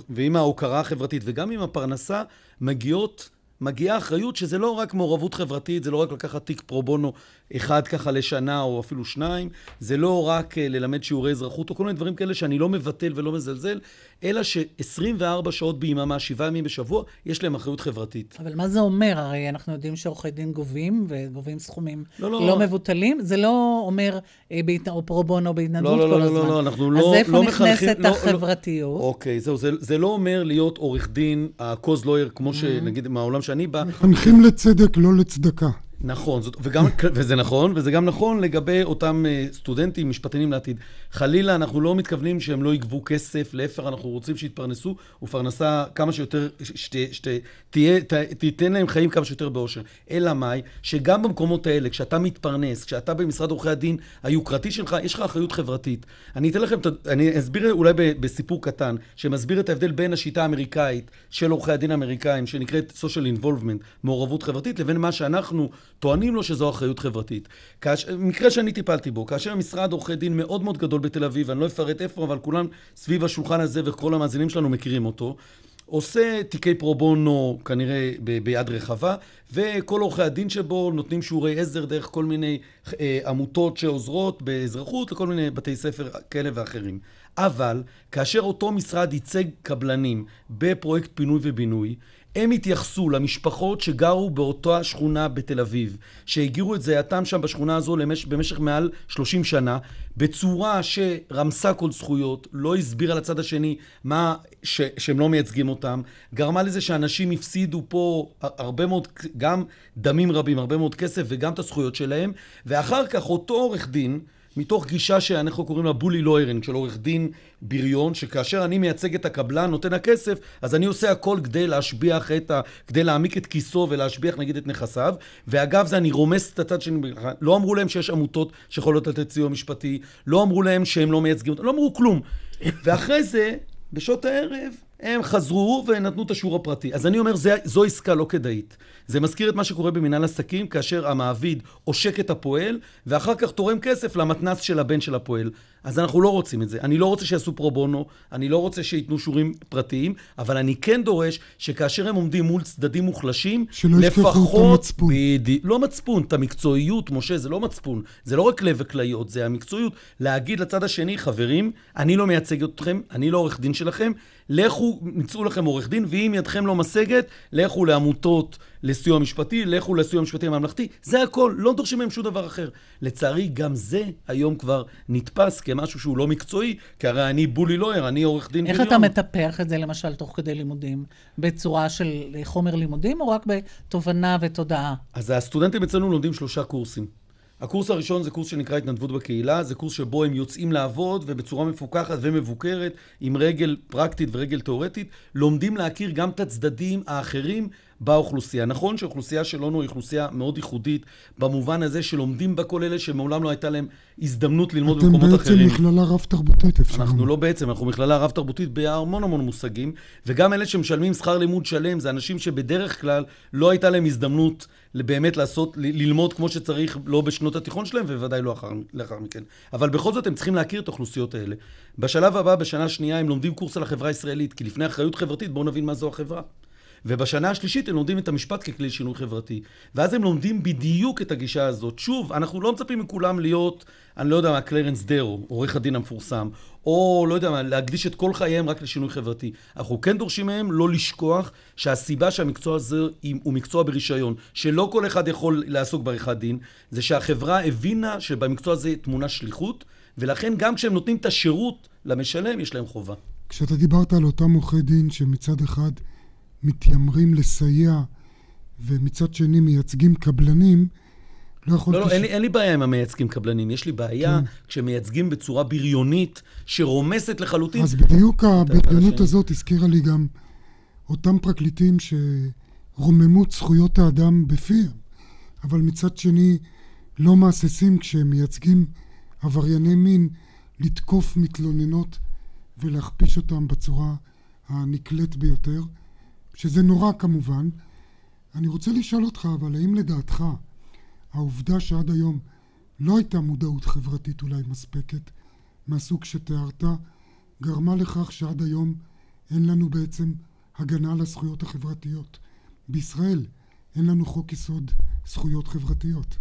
ועם ההוקרה החברתית וגם עם הפרנסה מגיעות... מגיעה אחריות שזה לא רק מעורבות חברתית, זה לא רק לקחת תיק פרו בונו אחד ככה לשנה או אפילו שניים, זה לא רק אה, ללמד שיעורי אזרחות או כל מיני דברים כאלה שאני לא מבטל ולא מזלזל, אלא ש-24 שעות ביממה, שבעה ימים בשבוע, יש להם אחריות חברתית. אבל מה זה אומר? הרי אנחנו יודעים שעורכי דין גובים, וגובים סכומים לא, לא, לא מבוטלים. זה לא אומר אה, או פרו בונו בהתנדבות לא, כל לא, הזמן. לא, לא, אנחנו לא... אז איפה לא נכנסת מחנכים, לא, החברתיות? לא, אוקיי, זהו, זה, זה לא אומר להיות עורך דין, ה-cause lawyer, כמו שנגיד מהעולם שאני בא. מחנכים לצדק, לא לצדקה. נכון, זאת, וגם, וזה נכון, וזה גם נכון לגבי אותם uh, סטודנטים, משפטנים לעתיד. חלילה, אנחנו לא מתכוונים שהם לא יגבו כסף, להפך, אנחנו רוצים שיתפרנסו, ופרנסה כמה שיותר, שתיתן להם חיים כמה שיותר באושר. אלא מאי, שגם במקומות האלה, כשאתה מתפרנס, כשאתה במשרד עורכי הדין היוקרתי שלך, יש לך אחריות חברתית. אני אתן לכם, אני אסביר אולי בסיפור קטן, שמסביר את ההבדל בין השיטה האמריקאית של עורכי הדין האמריקאים, שנקראת social involvement, מעורבות חברתית, לבין מה שאנחנו טוענים לו שזו אחריות חברתית. כאש... מקרה שאני טיפלתי בו, כאשר משרד עורכי דין מאוד מאוד גדול בתל אביב, אני לא אפרט איפה, אבל כולם סביב השולחן הזה וכל המאזינים שלנו מכירים אותו, עושה תיקי פרו בונו כנראה ב- ביד רחבה, וכל עורכי הדין שבו נותנים שיעורי עזר דרך כל מיני אה, עמותות שעוזרות באזרחות לכל מיני בתי ספר כאלה ואחרים. אבל כאשר אותו משרד ייצג קבלנים בפרויקט פינוי ובינוי, הם התייחסו למשפחות שגרו באותה שכונה בתל אביב, שהגירו את זייתם שם בשכונה הזו למש... במשך מעל 30 שנה, בצורה שרמסה כל זכויות, לא הסבירה לצד השני מה, ש... שהם לא מייצגים אותם, גרמה לזה שאנשים הפסידו פה הרבה מאוד, גם דמים רבים, הרבה מאוד כסף וגם את הזכויות שלהם, ואחר כך אותו עורך דין, מתוך גישה שאנחנו קוראים לה בולי לוירינג, של עורך דין בריון, שכאשר אני מייצג את הקבלן, נותן הכסף, אז אני עושה הכל כדי להשביח את ה... כדי להעמיק את כיסו ולהשביח נגיד את נכסיו, ואגב זה אני רומס את הצד שני, לא אמרו להם שיש עמותות שיכולות לתת סיוע משפטי, לא אמרו להם שהם לא מייצגים אותם, לא אמרו כלום. ואחרי זה, בשעות הערב, הם חזרו ונתנו את השיעור הפרטי. אז אני אומר, זה, זו עסקה לא כדאית. זה מזכיר את מה שקורה במנהל עסקים, כאשר המעביד עושק את הפועל, ואחר כך תורם כסף למתנ"ס של הבן של הפועל. אז אנחנו לא רוצים את זה. אני לא רוצה שיעשו פרו בונו, אני לא רוצה שייתנו שיעורים פרטיים, אבל אני כן דורש שכאשר הם עומדים מול צדדים מוחלשים, שלא ישכחו את המצפון. בדי... לא מצפון, את המקצועיות, משה, זה לא מצפון. זה לא רק לב וכליות, זה המקצועיות. להגיד לצד השני, חברים, אני לא מייצג אתכם, אני לא עורך דין שלכם, לכו תמצאו לכם עורך דין, ואם ידכם לא משגת, לכו לעמותות לסיוע משפטי, לכו לסיוע משפטי הממלכתי, זה הכל, לא דורשים מהם שום דבר אחר. לצערי, גם זה היום כבר נתפס כמשהו שהוא לא מקצועי, כי הרי אני בולי לויר, אני עורך דין איך אתה מטפח את זה, למשל, תוך כדי לימודים? בצורה של חומר לימודים, או רק בתובנה ותודעה? אז הסטודנטים אצלנו לומדים שלושה קורסים. הקורס הראשון זה קורס שנקרא התנדבות בקהילה, זה קורס שבו הם יוצאים לעבוד ובצורה מפוקחת ומבוקרת, עם רגל פרקטית ורגל תאורטית, לומדים להכיר גם את הצדדים האחרים באוכלוסייה. נכון שאוכלוסייה שלנו היא אוכלוסייה מאוד ייחודית, במובן הזה שלומדים בה כל אלה שמעולם לא הייתה להם הזדמנות ללמוד במקומות אחרים. אתם בעצם מכללה רב-תרבותית, אפשר אנחנו לא בעצם, אנחנו מכללה רב-תרבותית בהמון המון מושגים, וגם אלה שמשלמים שכר לימוד שלם, זה אנשים שבדרך כלל לא הייתה להם הזדמנות באמת לעשות, ללמוד כמו שצריך, לא בשנות התיכון שלהם, ובוודאי לא אחר, לאחר מכן. אבל בכל זאת הם צריכים להכיר את האוכלוסיות האלה. בשלב הבא, בשנה השנייה, הם לומדים קורס על החברה הישראלית, כי לפני אחריות חברתית, בואו נבין מה זו החברה. ובשנה השלישית הם לומדים את המשפט ככלי שינוי חברתי. ואז הם לומדים בדיוק את הגישה הזאת. שוב, אנחנו לא מצפים מכולם להיות, אני לא יודע מה, קלרנס דרו, עורך הדין המפורסם, או לא יודע מה, להקדיש את כל חייהם רק לשינוי חברתי. אנחנו כן דורשים מהם לא לשכוח שהסיבה שהמקצוע הזה הוא מקצוע ברישיון, שלא כל אחד יכול לעסוק בעריכת דין, זה שהחברה הבינה שבמקצוע הזה טמונה שליחות, ולכן גם כשהם נותנים את השירות למשלם, יש להם חובה. כשאתה דיברת על אותם עורכי דין שמצד אחד מתיימרים לסייע ומצד שני מייצגים קבלנים, לא יכולתי... לא, לא, ש... אין, לי, אין לי בעיה עם המייצגים קבלנים. יש לי בעיה כן. כשמייצגים בצורה בריונית, שרומסת לחלוטין. אז בדיוק הבריונות הזאת הזכירה לי גם אותם פרקליטים שרוממות זכויות האדם בפיהם, אבל מצד שני לא מהססים כשהם מייצגים עברייני מין לתקוף מתלוננות ולהכפיש אותם בצורה הנקלט ביותר. שזה נורא כמובן. אני רוצה לשאול אותך, אבל האם לדעתך העובדה שעד היום לא הייתה מודעות חברתית אולי מספקת מהסוג שתיארת, גרמה לכך שעד היום אין לנו בעצם הגנה על הזכויות החברתיות. בישראל אין לנו חוק יסוד זכויות חברתיות.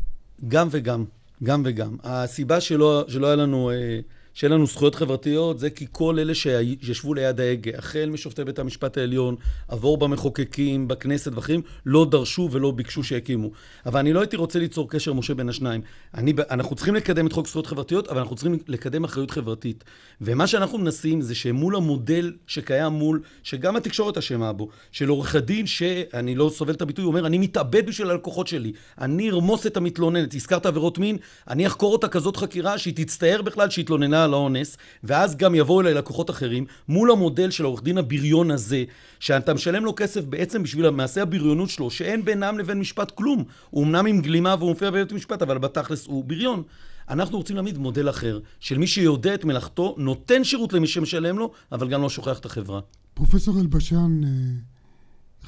גם וגם, גם וגם. הסיבה שלא, שלא היה לנו... אה... שאין לנו זכויות חברתיות, זה כי כל אלה שישבו ליד ההגה, החל משופטי בית המשפט העליון, עבור במחוקקים, בכנסת ואחרים, לא דרשו ולא ביקשו שיקימו. אבל אני לא הייתי רוצה ליצור קשר, משה, בין השניים. אני, אנחנו צריכים לקדם את חוק זכויות חברתיות, אבל אנחנו צריכים לקדם אחריות חברתית. ומה שאנחנו מנסים זה שמול המודל שקיים מול, שגם התקשורת אשמה בו, של עורך הדין, שאני לא סובל את הביטוי, אומר, אני מתאבד בשביל הלקוחות שלי. אני ארמוס את המתלוננת. הזכרת עבירות מין, אני אחקור אותה כזאת חקירה שהיא תצטער בכלל שהתלוננה על האונס, ואז גם יבואו אליי לקוחות אחרים, מול המודל של העורך דין הבריון הזה, שאתה משלם לו כסף בעצם בשביל מעשה הבריונות שלו, שאין בינם לבין משפט כלום. הוא אמנם עם גלימה והוא מופיע בבית משפט, אבל בתכלס הוא בריון. אנחנו רוצים להעמיד מודל אחר, של מי שיודע את מלאכתו, נותן שירות למי שמשלם לו, אבל גם לא שוכח את החברה. פרופסור אלבשן, אה,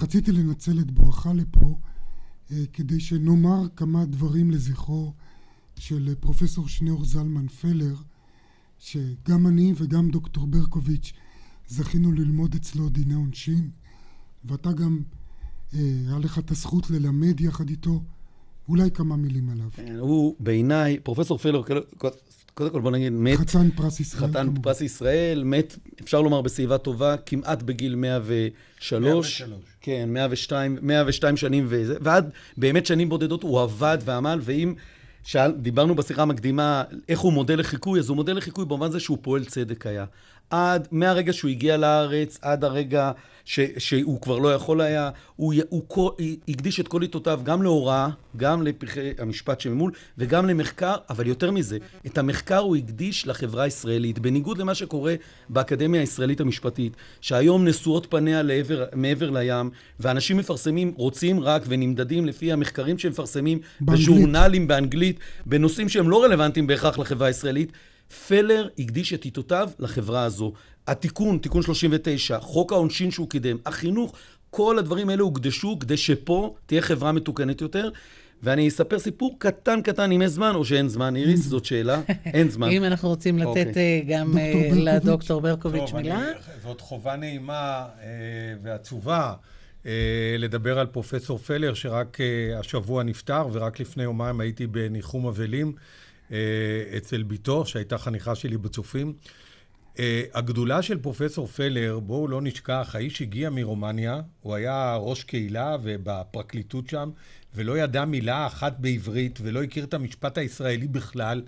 רציתי לנצל את בואכה לפה אה, כדי שנאמר כמה דברים לזכרו של פרופסור שניאור זלמן פלר, שגם אני וגם דוקטור ברקוביץ' זכינו ללמוד אצלו דיני עונשין, ואתה גם, אה, היה לך את הזכות ללמד יחד איתו. אולי כמה מילים עליו. כן, הוא בעיניי, פרופסור פלר, קודם כל בוא נגיד, מת... חתן פרס ישראל. חתן כמובן. פרס ישראל, מת, אפשר לומר בשיבה טובה, כמעט בגיל 103. 103. כן, 102, 102 שנים, וזה, ועד באמת שנים בודדות הוא עבד ועמל, ואם... שאל, דיברנו בשיחה המקדימה איך הוא מודל לחיקוי, אז הוא מודל לחיקוי במובן זה שהוא פועל צדק היה. עד, מהרגע שהוא הגיע לארץ, עד הרגע ש, שהוא כבר לא יכול היה, הוא, הוא, הוא הקדיש את כל עיתותיו גם להוראה, גם לפרחי המשפט שממול, וגם למחקר, אבל יותר מזה, את המחקר הוא הקדיש לחברה הישראלית, בניגוד למה שקורה באקדמיה הישראלית המשפטית, שהיום נשואות פניה לעבר, מעבר לים, ואנשים מפרסמים, רוצים רק ונמדדים לפי המחקרים שהם מפרסמים בז'ורנלים באנגלית, בנושאים שהם לא רלוונטיים בהכרח לחברה הישראלית. פלר הקדיש את עיתותיו לחברה הזו. התיקון, תיקון 39, חוק העונשין שהוא קידם, החינוך, כל הדברים האלה הוקדשו כדי שפה תהיה חברה מתוקנת יותר. ואני אספר סיפור קטן קטן, אם יש זמן או שאין זמן, איריס, זאת שאלה, אין זמן. אם אנחנו רוצים לתת. אוקיי. אה, גם אה, לדוקטור ברקוביץ' מילה. זאת חובה נעימה אה, ועצובה. לדבר על פרופסור פלר, שרק השבוע נפטר, ורק לפני יומיים הייתי בניחום אבלים. אצל בתו, שהייתה חניכה שלי בצופים. הגדולה של פרופסור פלר, בואו לא נשכח, האיש הגיע מרומניה, הוא היה ראש קהילה ובפרקליטות שם, ולא ידע מילה אחת בעברית, ולא הכיר את המשפט הישראלי בכלל,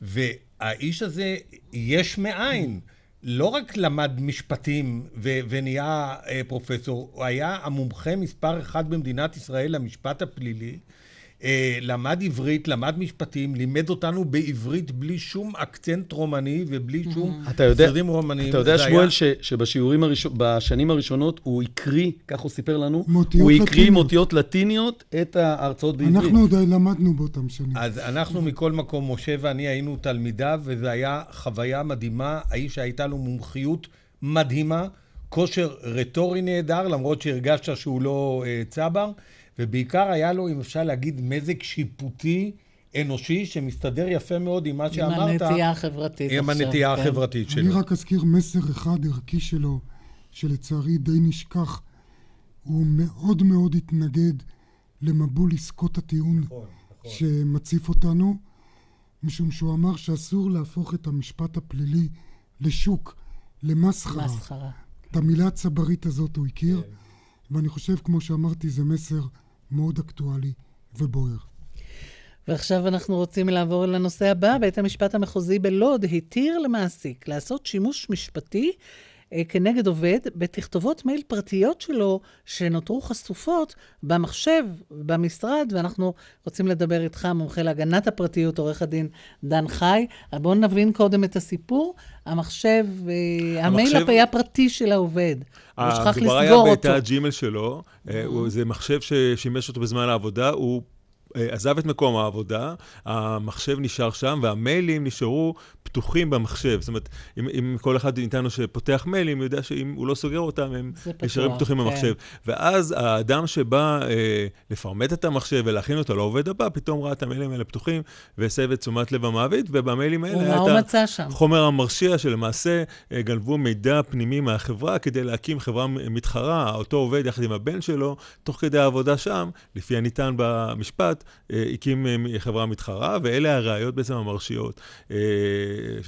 והאיש הזה, יש מאין. לא רק למד משפטים ו- ונהיה אה, פרופסור, הוא היה המומחה מספר אחד במדינת ישראל למשפט הפלילי. אה, למד עברית, למד משפטים, לימד אותנו בעברית בלי שום אקצנט רומני ובלי שום סרדים רומניים. אתה יודע, שמואל, שבשיעורים הראשון, בשנים הראשונות הוא הקריא, כך הוא סיפר לנו, הוא הקריא לטיניות. מאותיות לטיניות את ההרצאות בעברית. אנחנו עוד למדנו באותם שנים. אז אנחנו מכל מקום, משה ואני היינו תלמידיו, וזו הייתה חוויה מדהימה. האיש שהייתה לו מומחיות מדהימה, כושר רטורי נהדר, למרות שהרגשת שהוא לא אה, צבר, ובעיקר היה לו, אם אפשר להגיד, מזג שיפוטי אנושי, שמסתדר יפה מאוד עם מה עם שאמרת. הנטייה החברתית עם עכשיו, הנטייה כן. החברתית שלו. אני רק אזכיר מסר אחד ערכי שלו, שלצערי די נשכח. הוא מאוד מאוד התנגד למבול עסקות הטיעון שמציף אותנו, משום שהוא אמר שאסור להפוך את המשפט הפלילי לשוק, למסחרה. מסחרה. את המילה הצברית הזאת הוא הכיר, ואני חושב, כמו שאמרתי, זה מסר מאוד אקטואלי ובוער. ועכשיו אנחנו רוצים לעבור לנושא הבא. בית המשפט המחוזי בלוד התיר למעסיק לעשות שימוש משפטי אה, כנגד עובד בתכתובות מייל פרטיות שלו שנותרו חשופות במחשב, במשרד, ואנחנו רוצים לדבר איתך, מומחה להגנת הפרטיות, עורך הדין דן חי. בואו נבין קודם את הסיפור. המחשב, אה, המייל המחשב- היה פרטי של העובד. הוא שכח מדובר היה לסגור אותו. בתא הג'ימל שלו, אה, זה מחשב ששימש אותו בזמן העבודה, הוא... אה, עזב את מקום העבודה, המחשב נשאר שם, והמיילים נשארו פתוחים במחשב. זאת אומרת, אם, אם כל אחד מאיתנו שפותח מיילים, יודע שאם הוא לא סוגר אותם, הם זה פתוח, נשארים פתוחים כן. במחשב. ואז האדם שבא אה, לפרמט את המחשב ולהכין אותו לעובד הבא, פתאום ראה את המיילים האלה פתוחים, והסב את תשומת לב המעביד, ובמיילים האלה היה את? החומר המרשיע שלמעשה אה, גנבו מידע פנימי מהחברה כדי להקים חברה מתחרה, אותו עובד יחד עם הבן שלו, תוך כדי העבודה שם, לפי הנטען במשפט, אה, הקים אה, חברה מתחרה, ואלה הראיות בעצם המרשיעות, אה,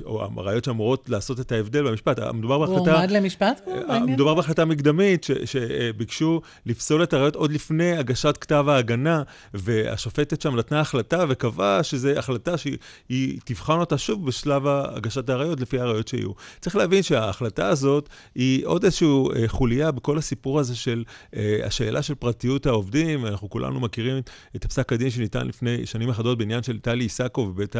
או הראיות שאמורות לעשות את ההבדל במשפט. מדובר הוא בהחלטה... הועמד למשפט? כבר? מדובר בהחלטה מקדמית שביקשו לפסול את הראיות עוד לפני הגשת כתב ההגנה, והשופטת שם נתנה החלטה וקבעה שזו החלטה שהיא היא תבחן אותה שוב בשלב הגשת הראיות, לפי הראיות שיהיו. צריך להבין שההחלטה הזאת היא עוד איזושהי חוליה בכל הסיפור הזה של השאלה של פרטיות העובדים. אנחנו כולנו מכירים את פסק הדין שניתן לפני שנים אחדות בעניין של טלי איסקוב בבית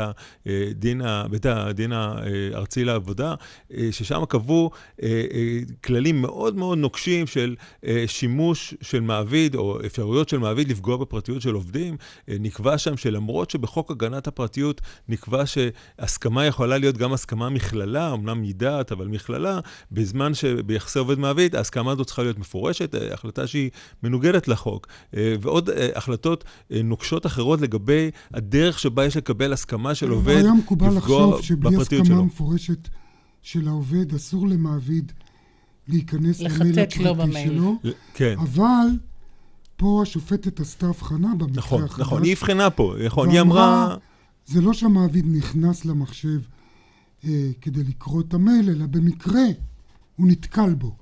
הדין, ה- בית הדין הארצי לעבודה, אה, ששם קבעו אה, אה, כללים מאוד מאוד נוקשים של אה, שימוש של מעביד, או אפשרויות של מעביד לפגוע בפרטיות של עובדים. אה, נקבע שם שלמרות שבחוק הגנת הפרטיות נקבע שהסכמה יכולה להיות גם הסכמה מכללה, אמנם מדעת, אבל מכללה, בזמן שביחסי עובד מעביד, ההסכמה הזאת צריכה להיות מפורשת, אה, החלטה שהיא מנוגדת לחוק. אה, ועוד אה, החלטות אה, נוקשות אחרות לגבי הדרך שבה יש לקבל הסכמה של עובד היה מקובל לפגוע לחשוב שבלי בפרטיות הסכמה שלו. מפורשת של העובד, אסור למעביד להיכנס למייל הפרטי במייל. שלו, כן. אבל פה השופטת עשתה הבחנה במקרה נכון, החדש. נכון, היא הבחנה פה, נכון, היא אמרה... זה לא שהמעביד נכנס למחשב אה, כדי לקרוא את המייל, אלא במקרה הוא נתקל בו,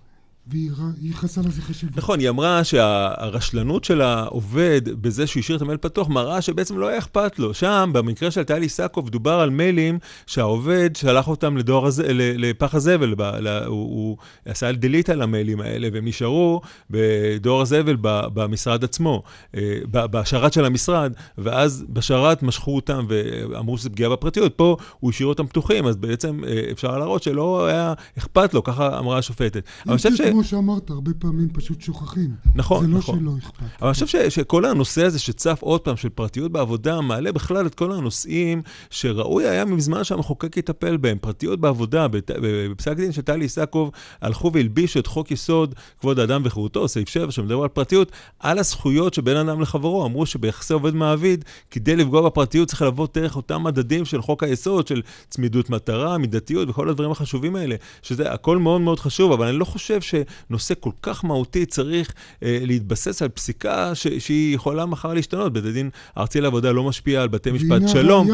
והיא ייחסה לזה חשיבות. נכון, היא אמרה שהרשלנות של העובד בזה שהוא השאיר את המייל פתוח, מראה שבעצם לא היה אכפת לו. שם, במקרה של טלי סקוב, דובר על מיילים שהעובד שלח אותם לדואר הזה, לפח הזבל, ב- ל- הוא, הוא עשה דליט על המיילים האלה, והם נשארו בדואר הזבל במשרד עצמו, אה, בשרת של המשרד, ואז בשרת משכו אותם ואמרו שזה פגיעה בפרטיות. פה הוא השאיר אותם פתוחים, אז בעצם אה, אפשר להראות שלא היה אכפת לו, ככה אמרה השופטת. אבל אני חושב ש... כמו שאמרת, הרבה פעמים פשוט שוכחים. נכון, זה לא נכון. שלא אכפת. אבל אני חושב שכל הנושא הזה שצף עוד פעם, של פרטיות בעבודה, מעלה בכלל את כל הנושאים שראוי היה מזמן שהמחוקק יטפל בהם. פרטיות בעבודה, בפסק דין של טלי איסקוב, הלכו והלבישו את חוק יסוד כבוד האדם וחירותו, סעיף 7, שמדבר על פרטיות, על הזכויות שבין אדם לחברו. אמרו שביחסי עובד מעביד, כדי לפגוע בפרטיות צריך לבוא דרך אותם מדדים של חוק היסוד, של צמידות מטרה, מידתיות וכל הדברים החשובים האלה, שזה הכל מאוד מאוד חשוב, אבל אני לא חושב ש... שנושא כל כך מהותי צריך אה, להתבסס על פסיקה ש, שהיא יכולה מחר להשתנות. בית הדין הארצי לעבודה לא משפיע על בתי משפט שלום.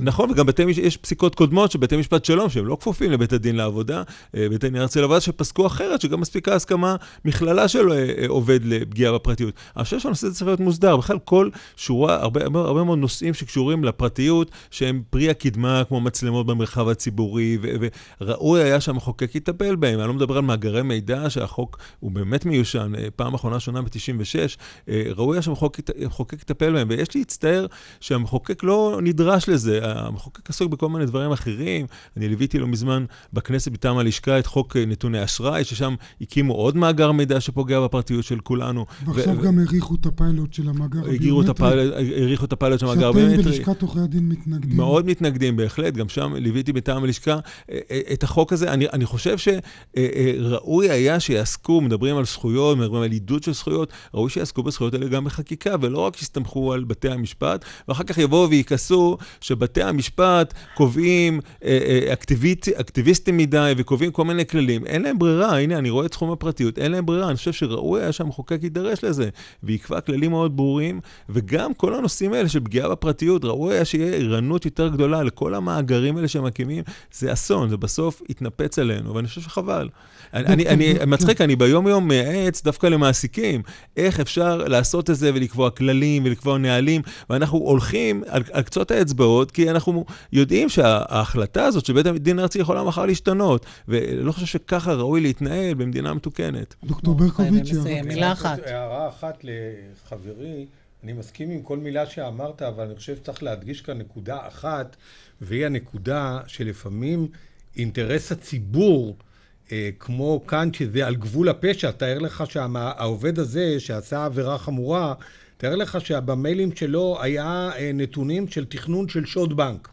נכון, וגם בתי, יש פסיקות קודמות של בתי משפט שלום, שהם לא כפופים לבית הדין לעבודה, אה, בית הדין הארצי לעבודה שפסקו אחרת, שגם מספיקה הסכמה מכללה של אה, אה, עובד לפגיעה בפרטיות. אני חושב שהנושא הזה צריך להיות מוסדר. בכלל, כל שורה, הרבה, הרבה, הרבה מאוד נושאים שקשורים לפרטיות, שהם פרי הקדמה, כמו מצלמות במרחב הציבורי, וראוי היה שהמחוקק יטפל בהם. אני לא מדבר על מאגרי מידע, שהחוק הוא באמת מיושן, פעם אחרונה שונה ב-96, ראוי היה שהמחוקק יטפל בהם. ויש להצטער שהמחוקק לא נדרש לזה. המחוקק עסוק בכל מיני דברים אחרים. אני ליוויתי לא מזמן בכנסת מטעם הלשכה את חוק נתוני אשראי, ששם הקימו עוד מאגר מידע שפוגע בפרטיות של כולנו. ועכשיו ו... גם האריכו את הפיילוט של המאגר הביומטרי. האריכו את הפיילוט של המאגר הביומטרי. שאתם בלשכת עורכי הדין מתנגדים. מאוד מתנגדים, בהחלט. גם שם ליוויתי מטעם הלשכה את החוק הזה. אני, אני חושב שראוי היה שיעסקו, מדברים על זכויות, מדברים על עידוד של זכויות, ראוי שיעסקו בזכויות האלה גם בחקיקה, ולא רק יסתמכו על בתי המשפט, ואחר כך יבואו ויכעסו שבתי המשפט קובעים אקטיביסט, אקטיביסטים מדי וקובעים כל מיני כללים. אין להם ברירה, הנה, אני רואה את תחום הפרטיות, אין להם ברירה. אני חושב שראוי היה שהמחוקק יידרש לזה, ויקבע כללים מאוד ברורים, וגם כל הנושאים האלה של פגיעה בפרטיות, ראוי היה שיהיה ערנות יותר גדולה לכל המאגרים האלה שמקימים. זה אסון, זה בסוף יתנפץ עלינו, ואני חושב שחבל. אני, אני, מצחיק, אני ביום-יום מייעץ דווקא למעסיקים, איך אפשר לעשות את זה ולקבוע כללים ולקבוע נהלים, ואנחנו הולכים על, על קצות האצבעות, כי אנחנו יודעים שההחלטה הזאת של בית הדין הארצי יכולה מחר להשתנות, ולא חושב שככה ראוי להתנהל במדינה מתוקנת. דוקטור ברקוביץ', מילה אחת. הערה אחת לחברי. אני מסכים עם כל מילה שאמרת, אבל אני חושב שצריך להדגיש כאן נקודה אחת, והיא הנקודה שלפעמים אינטרס הציבור כמו כאן, שזה על גבול הפשע, תאר לך שהעובד הזה שעשה עבירה חמורה, תאר לך שבמיילים שלו היה אה, נתונים של תכנון של שוד בנק.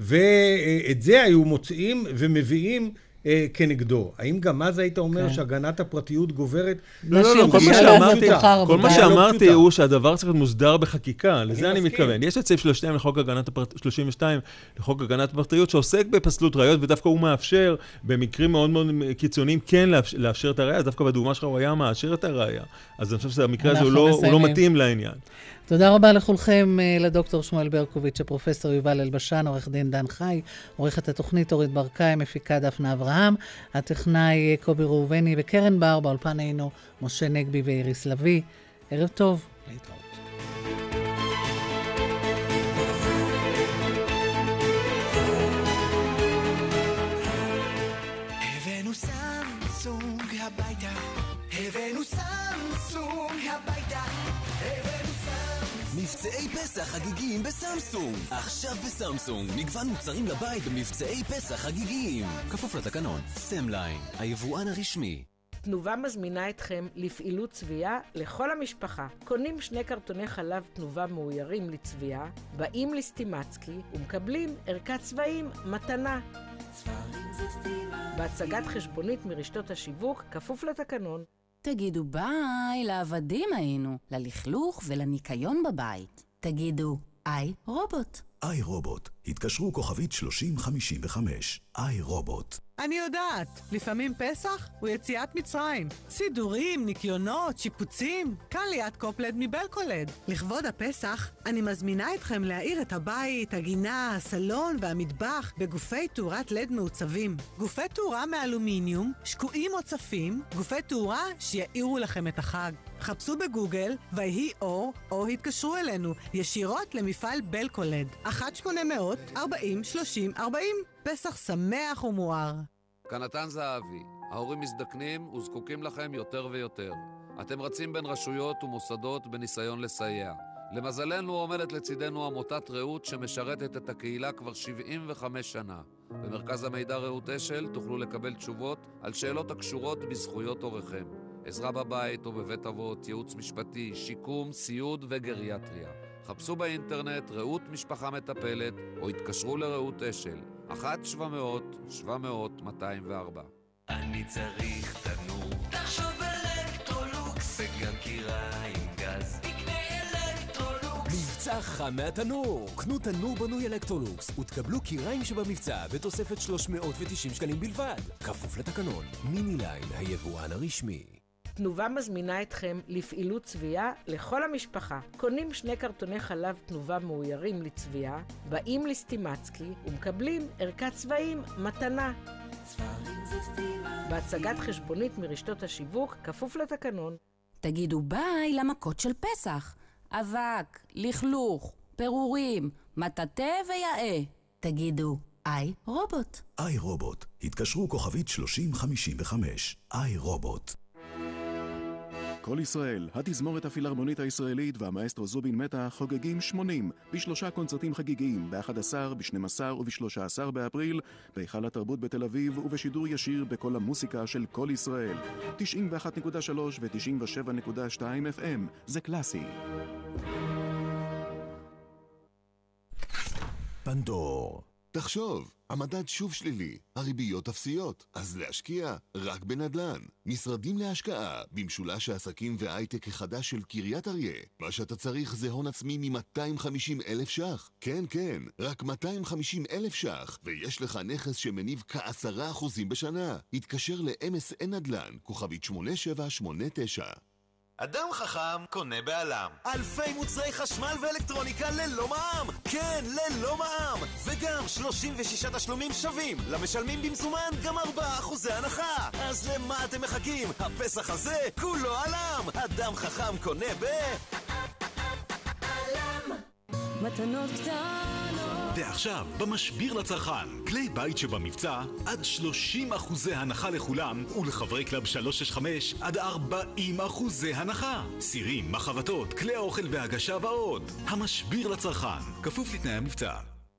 ואת זה היו מוצאים ומביאים אה, כנגדו. האם גם אז היית אומר כן. שהגנת הפרטיות גוברת? לא, לא, לא, כל מה שאמרתי, כל מה שאמרתי הוא שהדבר צריך להיות מוסדר בחקיקה, לזה אני מתכוון. יש את סעיף 32 לחוק הגנת הפרטיות, 32 לחוק הגנת הפרטיות, שעוסק בפסלות ראיות, ודווקא הוא מאפשר, במקרים מאוד מאוד קיצוניים, כן לאפשר את הראייה, דווקא בדוגמה שלך הוא היה מאשר את הראייה. אז אני חושב שהמקרה הזה הוא לא מתאים לעניין. תודה רבה לכולכם, לדוקטור שמואל ברקוביץ', הפרופסור יובל אלבשן, עורך דין דן חי, עורכת התוכנית אורית ברקאי, מפיקה דפנה אברהם, הטכנאי קובי ראובני וקרן בר, באולפן היינו משה נגבי ואיריס לביא. ערב טוב, להתראות. מבצעי פסח חגיגיים בסמסונג. עכשיו בסמסונג, מגוון מוצרים לבית במבצעי פסח חגיגיים. כפוף לתקנון, סמליין, היבואן הרשמי. תנובה מזמינה אתכם לפעילות צבייה לכל המשפחה. קונים שני קרטוני חלב תנובה מאוירים לצבייה, באים לסטימצקי ומקבלים ערכת צבעים מתנה. בהצגת חשבונית מרשתות השיווק, כפוף לתקנון. תגידו ביי, לעבדים היינו, ללכלוך ולניקיון בבית. תגידו, איי רובוט. איי רובוט, התקשרו כוכבית 3055. איי רובוט. אני יודעת, לפעמים פסח הוא יציאת מצרים. סידורים, ניקיונות, שיפוצים. כאן ליאת קופלד מבלקולד. לכבוד הפסח, אני מזמינה אתכם להאיר את הבית, הגינה, הסלון והמטבח בגופי תאורת לד מעוצבים. גופי תאורה מאלומיניום, שקועים או צפים, גופי תאורה שיאירו לכם את החג. חפשו בגוגל ויהי אור, או התקשרו אלינו ישירות למפעל בלקולד. 1-800-40-30-40 פסח שמח ומואר. כנתן זהבי, ההורים מזדקנים וזקוקים לכם יותר ויותר. אתם רצים בין רשויות ומוסדות בניסיון לסייע. למזלנו עומדת לצידנו עמותת רעות שמשרתת את הקהילה כבר 75 שנה. במרכז המידע רעות אשל תוכלו לקבל תשובות על שאלות הקשורות בזכויות הוריכם. עזרה בבית או בבית אבות, ייעוץ משפטי, שיקום, סיעוד וגריאטריה. חפשו באינטרנט רעות משפחה מטפלת או התקשרו לרעות אשל, 1-700-700-204. אני צריך תנור. תחשוב אלקטרולוקס. וגם כיריים גז. מבצע חם מהתנור. קנו תנור בנוי אלקטרולוקס ותקבלו כיריים שבמבצע בתוספת 390 שקלים בלבד. כפוף לתקנון, מיני ליין, היבואן הרשמי. תנובה מזמינה אתכם לפעילות צביעה לכל המשפחה. קונים שני קרטוני חלב תנובה מאוירים לצביעה, באים לסטימצקי ומקבלים ערכת צבעים מתנה. בהצגת חשבונית מרשתות השיווק, כפוף לתקנון. תגידו ביי למכות של פסח. אבק, לכלוך, פירורים, מטאטא ויאה. תגידו, איי רובוט. איי רובוט, התקשרו כוכבית 3055. איי רובוט. כל ישראל, התזמורת הפילהרמונית הישראלית והמאסטרו זובין מטה חוגגים 80 בשלושה קונצרטים חגיגיים, ב-11, ב-12 וב-13 באפריל, בהיכל התרבות בתל אביב ובשידור ישיר בכל המוסיקה של כל ישראל. 91.3 ו-97.2 FM, זה קלאסי. פנדור. תחשוב, המדד שוב שלילי, הריביות אפסיות, אז להשקיע רק בנדל"ן. משרדים להשקעה, במשולש העסקים וההייטק החדש של קריית אריה. מה שאתה צריך זה הון עצמי מ-250 אלף ש"ח. כן, כן, רק 250 אלף ש"ח, ויש לך נכס שמניב כעשרה אחוזים בשנה. התקשר ל-MSN נדל"ן, כוכבית 8789. אדם חכם קונה בעלם. אלפי מוצרי חשמל ואלקטרוניקה ללא מע"מ! כן, ללא מע"מ! וגם 36 תשלומים שווים. למשלמים במזומן גם 4% הנחה. אז למה אתם מחכים? הפסח הזה כולו א.ל.מ! אדם חכם קונה ב... מתנות קטנות ועכשיו, במשביר לצרכן, כלי בית שבמבצע, עד 30 אחוזי הנחה לכולם, ולחברי קלאב 365, עד 40 אחוזי הנחה. סירים, מחבתות, כלי האוכל והגשה ועוד. המשביר לצרכן, כפוף לתנאי המבצע.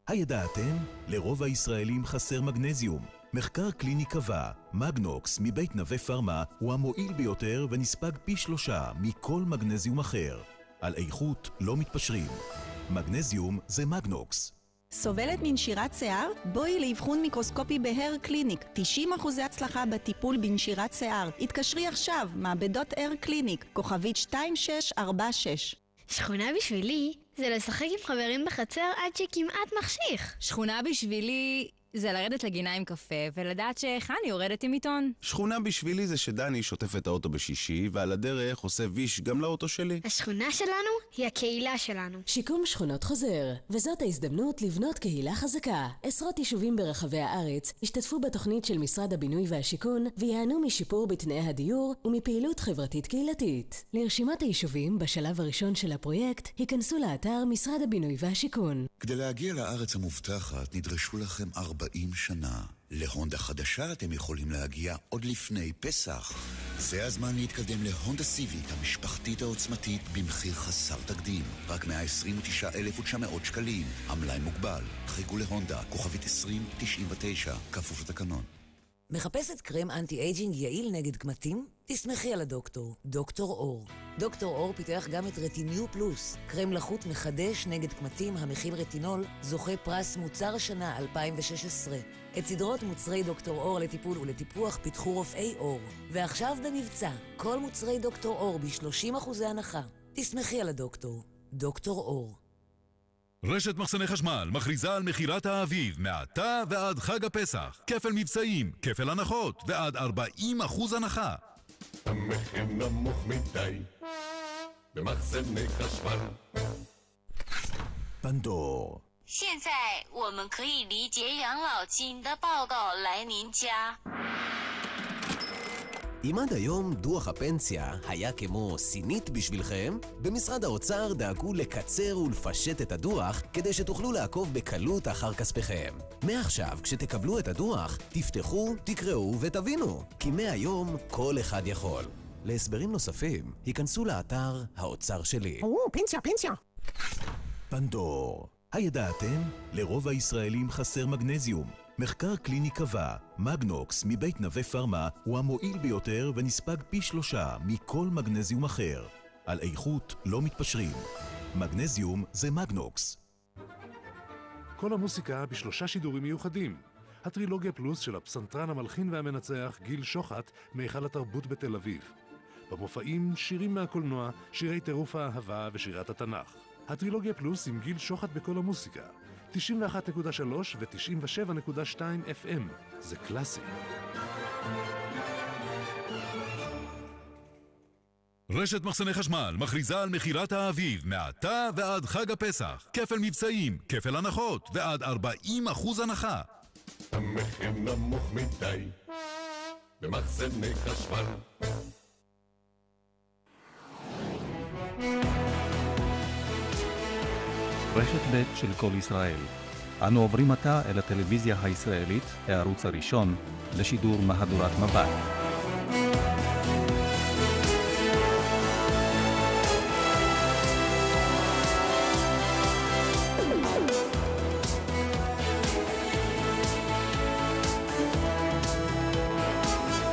הידעתם? לרוב הישראלים חסר מגנזיום. מחקר קליני קבע, מגנוקס מבית נווה פארמה הוא המועיל ביותר ונספג פי שלושה מכל מגנזיום אחר. על איכות לא מתפשרים. מגנזיום זה מגנוקס. סובלת מנשירת שיער? בואי לאבחון מיקרוסקופי בהר קליניק. 90% הצלחה בטיפול בנשירת שיער. התקשרי עכשיו, מעבדות הר קליניק, כוכבית 2646. שכונה בשבילי זה לשחק עם חברים בחצר עד שכמעט מחשיך. שכונה בשבילי זה לרדת לגינה עם קפה ולדעת שחני יורדת עם עיתון. שכונה בשבילי זה שדני שוטף את האוטו בשישי ועל הדרך עושה ויש גם לאוטו שלי. השכונה שלנו היא הקהילה שלנו. שיקום שכונות חוזר, וזאת ההזדמנות לבנות קהילה חזקה. עשרות יישובים ברחבי הארץ השתתפו בתוכנית של משרד הבינוי והשיכון ויענו משיפור בתנאי הדיור ומפעילות חברתית קהילתית. לרשימת היישובים בשלב הראשון של הפרויקט היכנסו לאתר משרד הבינוי והשיכון. כדי להגיע לארץ המובטחת נדרשו לכם 40 שנה. להונדה חדשה אתם יכולים להגיע עוד לפני פסח. זה הזמן להתקדם להונדה סיביק המשפחתית העוצמתית במחיר חסר תקדים. רק 129,900 שקלים. המלאי מוגבל. חייגו להונדה, כוכבית 2099, כפוף לתקנון. מחפשת קרם anti-aging יעיל נגד קמטים? תסמכי על הדוקטור, דוקטור אור. דוקטור אור פיתח גם את רטיניו פלוס, קרם לחות מחדש נגד קמטים המכיל רטינול, זוכה פרס מוצר השנה 2016. את סדרות מוצרי דוקטור אור לטיפול ולטיפוח פיתחו רופאי אור. ועכשיו במבצע, כל מוצרי דוקטור אור ב-30% הנחה. תסמכי על הדוקטור, דוקטור אור. רשת מחסני חשמל מכריזה על מכירת האביב מעתה ועד חג הפסח. כפל מבצעים, כפל הנחות ועד 40% הנחה. המחיר נמוך מדי במחסני חשמל. פנדור. 现在我们可以理解养老金的报告来您家。 אם עד היום דוח הפנסיה היה כמו סינית בשבילכם, במשרד האוצר דאגו לקצר ולפשט את הדוח כדי שתוכלו לעקוב בקלות אחר כספיכם. מעכשיו, כשתקבלו את הדוח, תפתחו, תקראו ותבינו, כי מהיום כל אחד יכול. להסברים נוספים, היכנסו לאתר האוצר שלי. או, פנסיה, פנסיה. פנדור. הידעתם? לרוב הישראלים חסר מגנזיום. מחקר קליני קבע, מגנוקס מבית נווה פארמה הוא המועיל ביותר ונספג פי שלושה מכל מגנזיום אחר. על איכות לא מתפשרים. מגנזיום זה מגנוקס. כל המוסיקה בשלושה שידורים מיוחדים. הטרילוגיה פלוס של הפסנתרן המלחין והמנצח גיל שוחט מהיכל התרבות בתל אביב. במופעים שירים מהקולנוע, שירי טירוף האהבה ושירת התנ"ך. הטרילוגיה פלוס עם גיל שוחט בכל המוסיקה. 91.3 ו-97.2 FM. זה קלאסי. רשת מחסני חשמל מכריזה על מכירת האביב מעתה ועד חג הפסח. כפל מבצעים, כפל הנחות ועד 40% הנחה. המחיר נמוך מדי במחסני חשמל רשת ב' של כל ישראל. אנו עוברים עתה אל הטלוויזיה הישראלית, הערוץ הראשון, לשידור מהדורת מבט.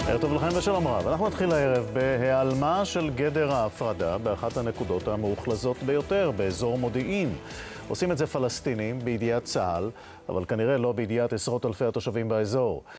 ערב טוב לכם ושלום רב. אנחנו נתחיל הערב בהיעלמה של גדר ההפרדה באחת הנקודות המאוכלזות ביותר, באזור מודיעין. עושים את זה פלסטינים בידיעת צה"ל, אבל כנראה לא בידיעת עשרות אלפי התושבים באזור.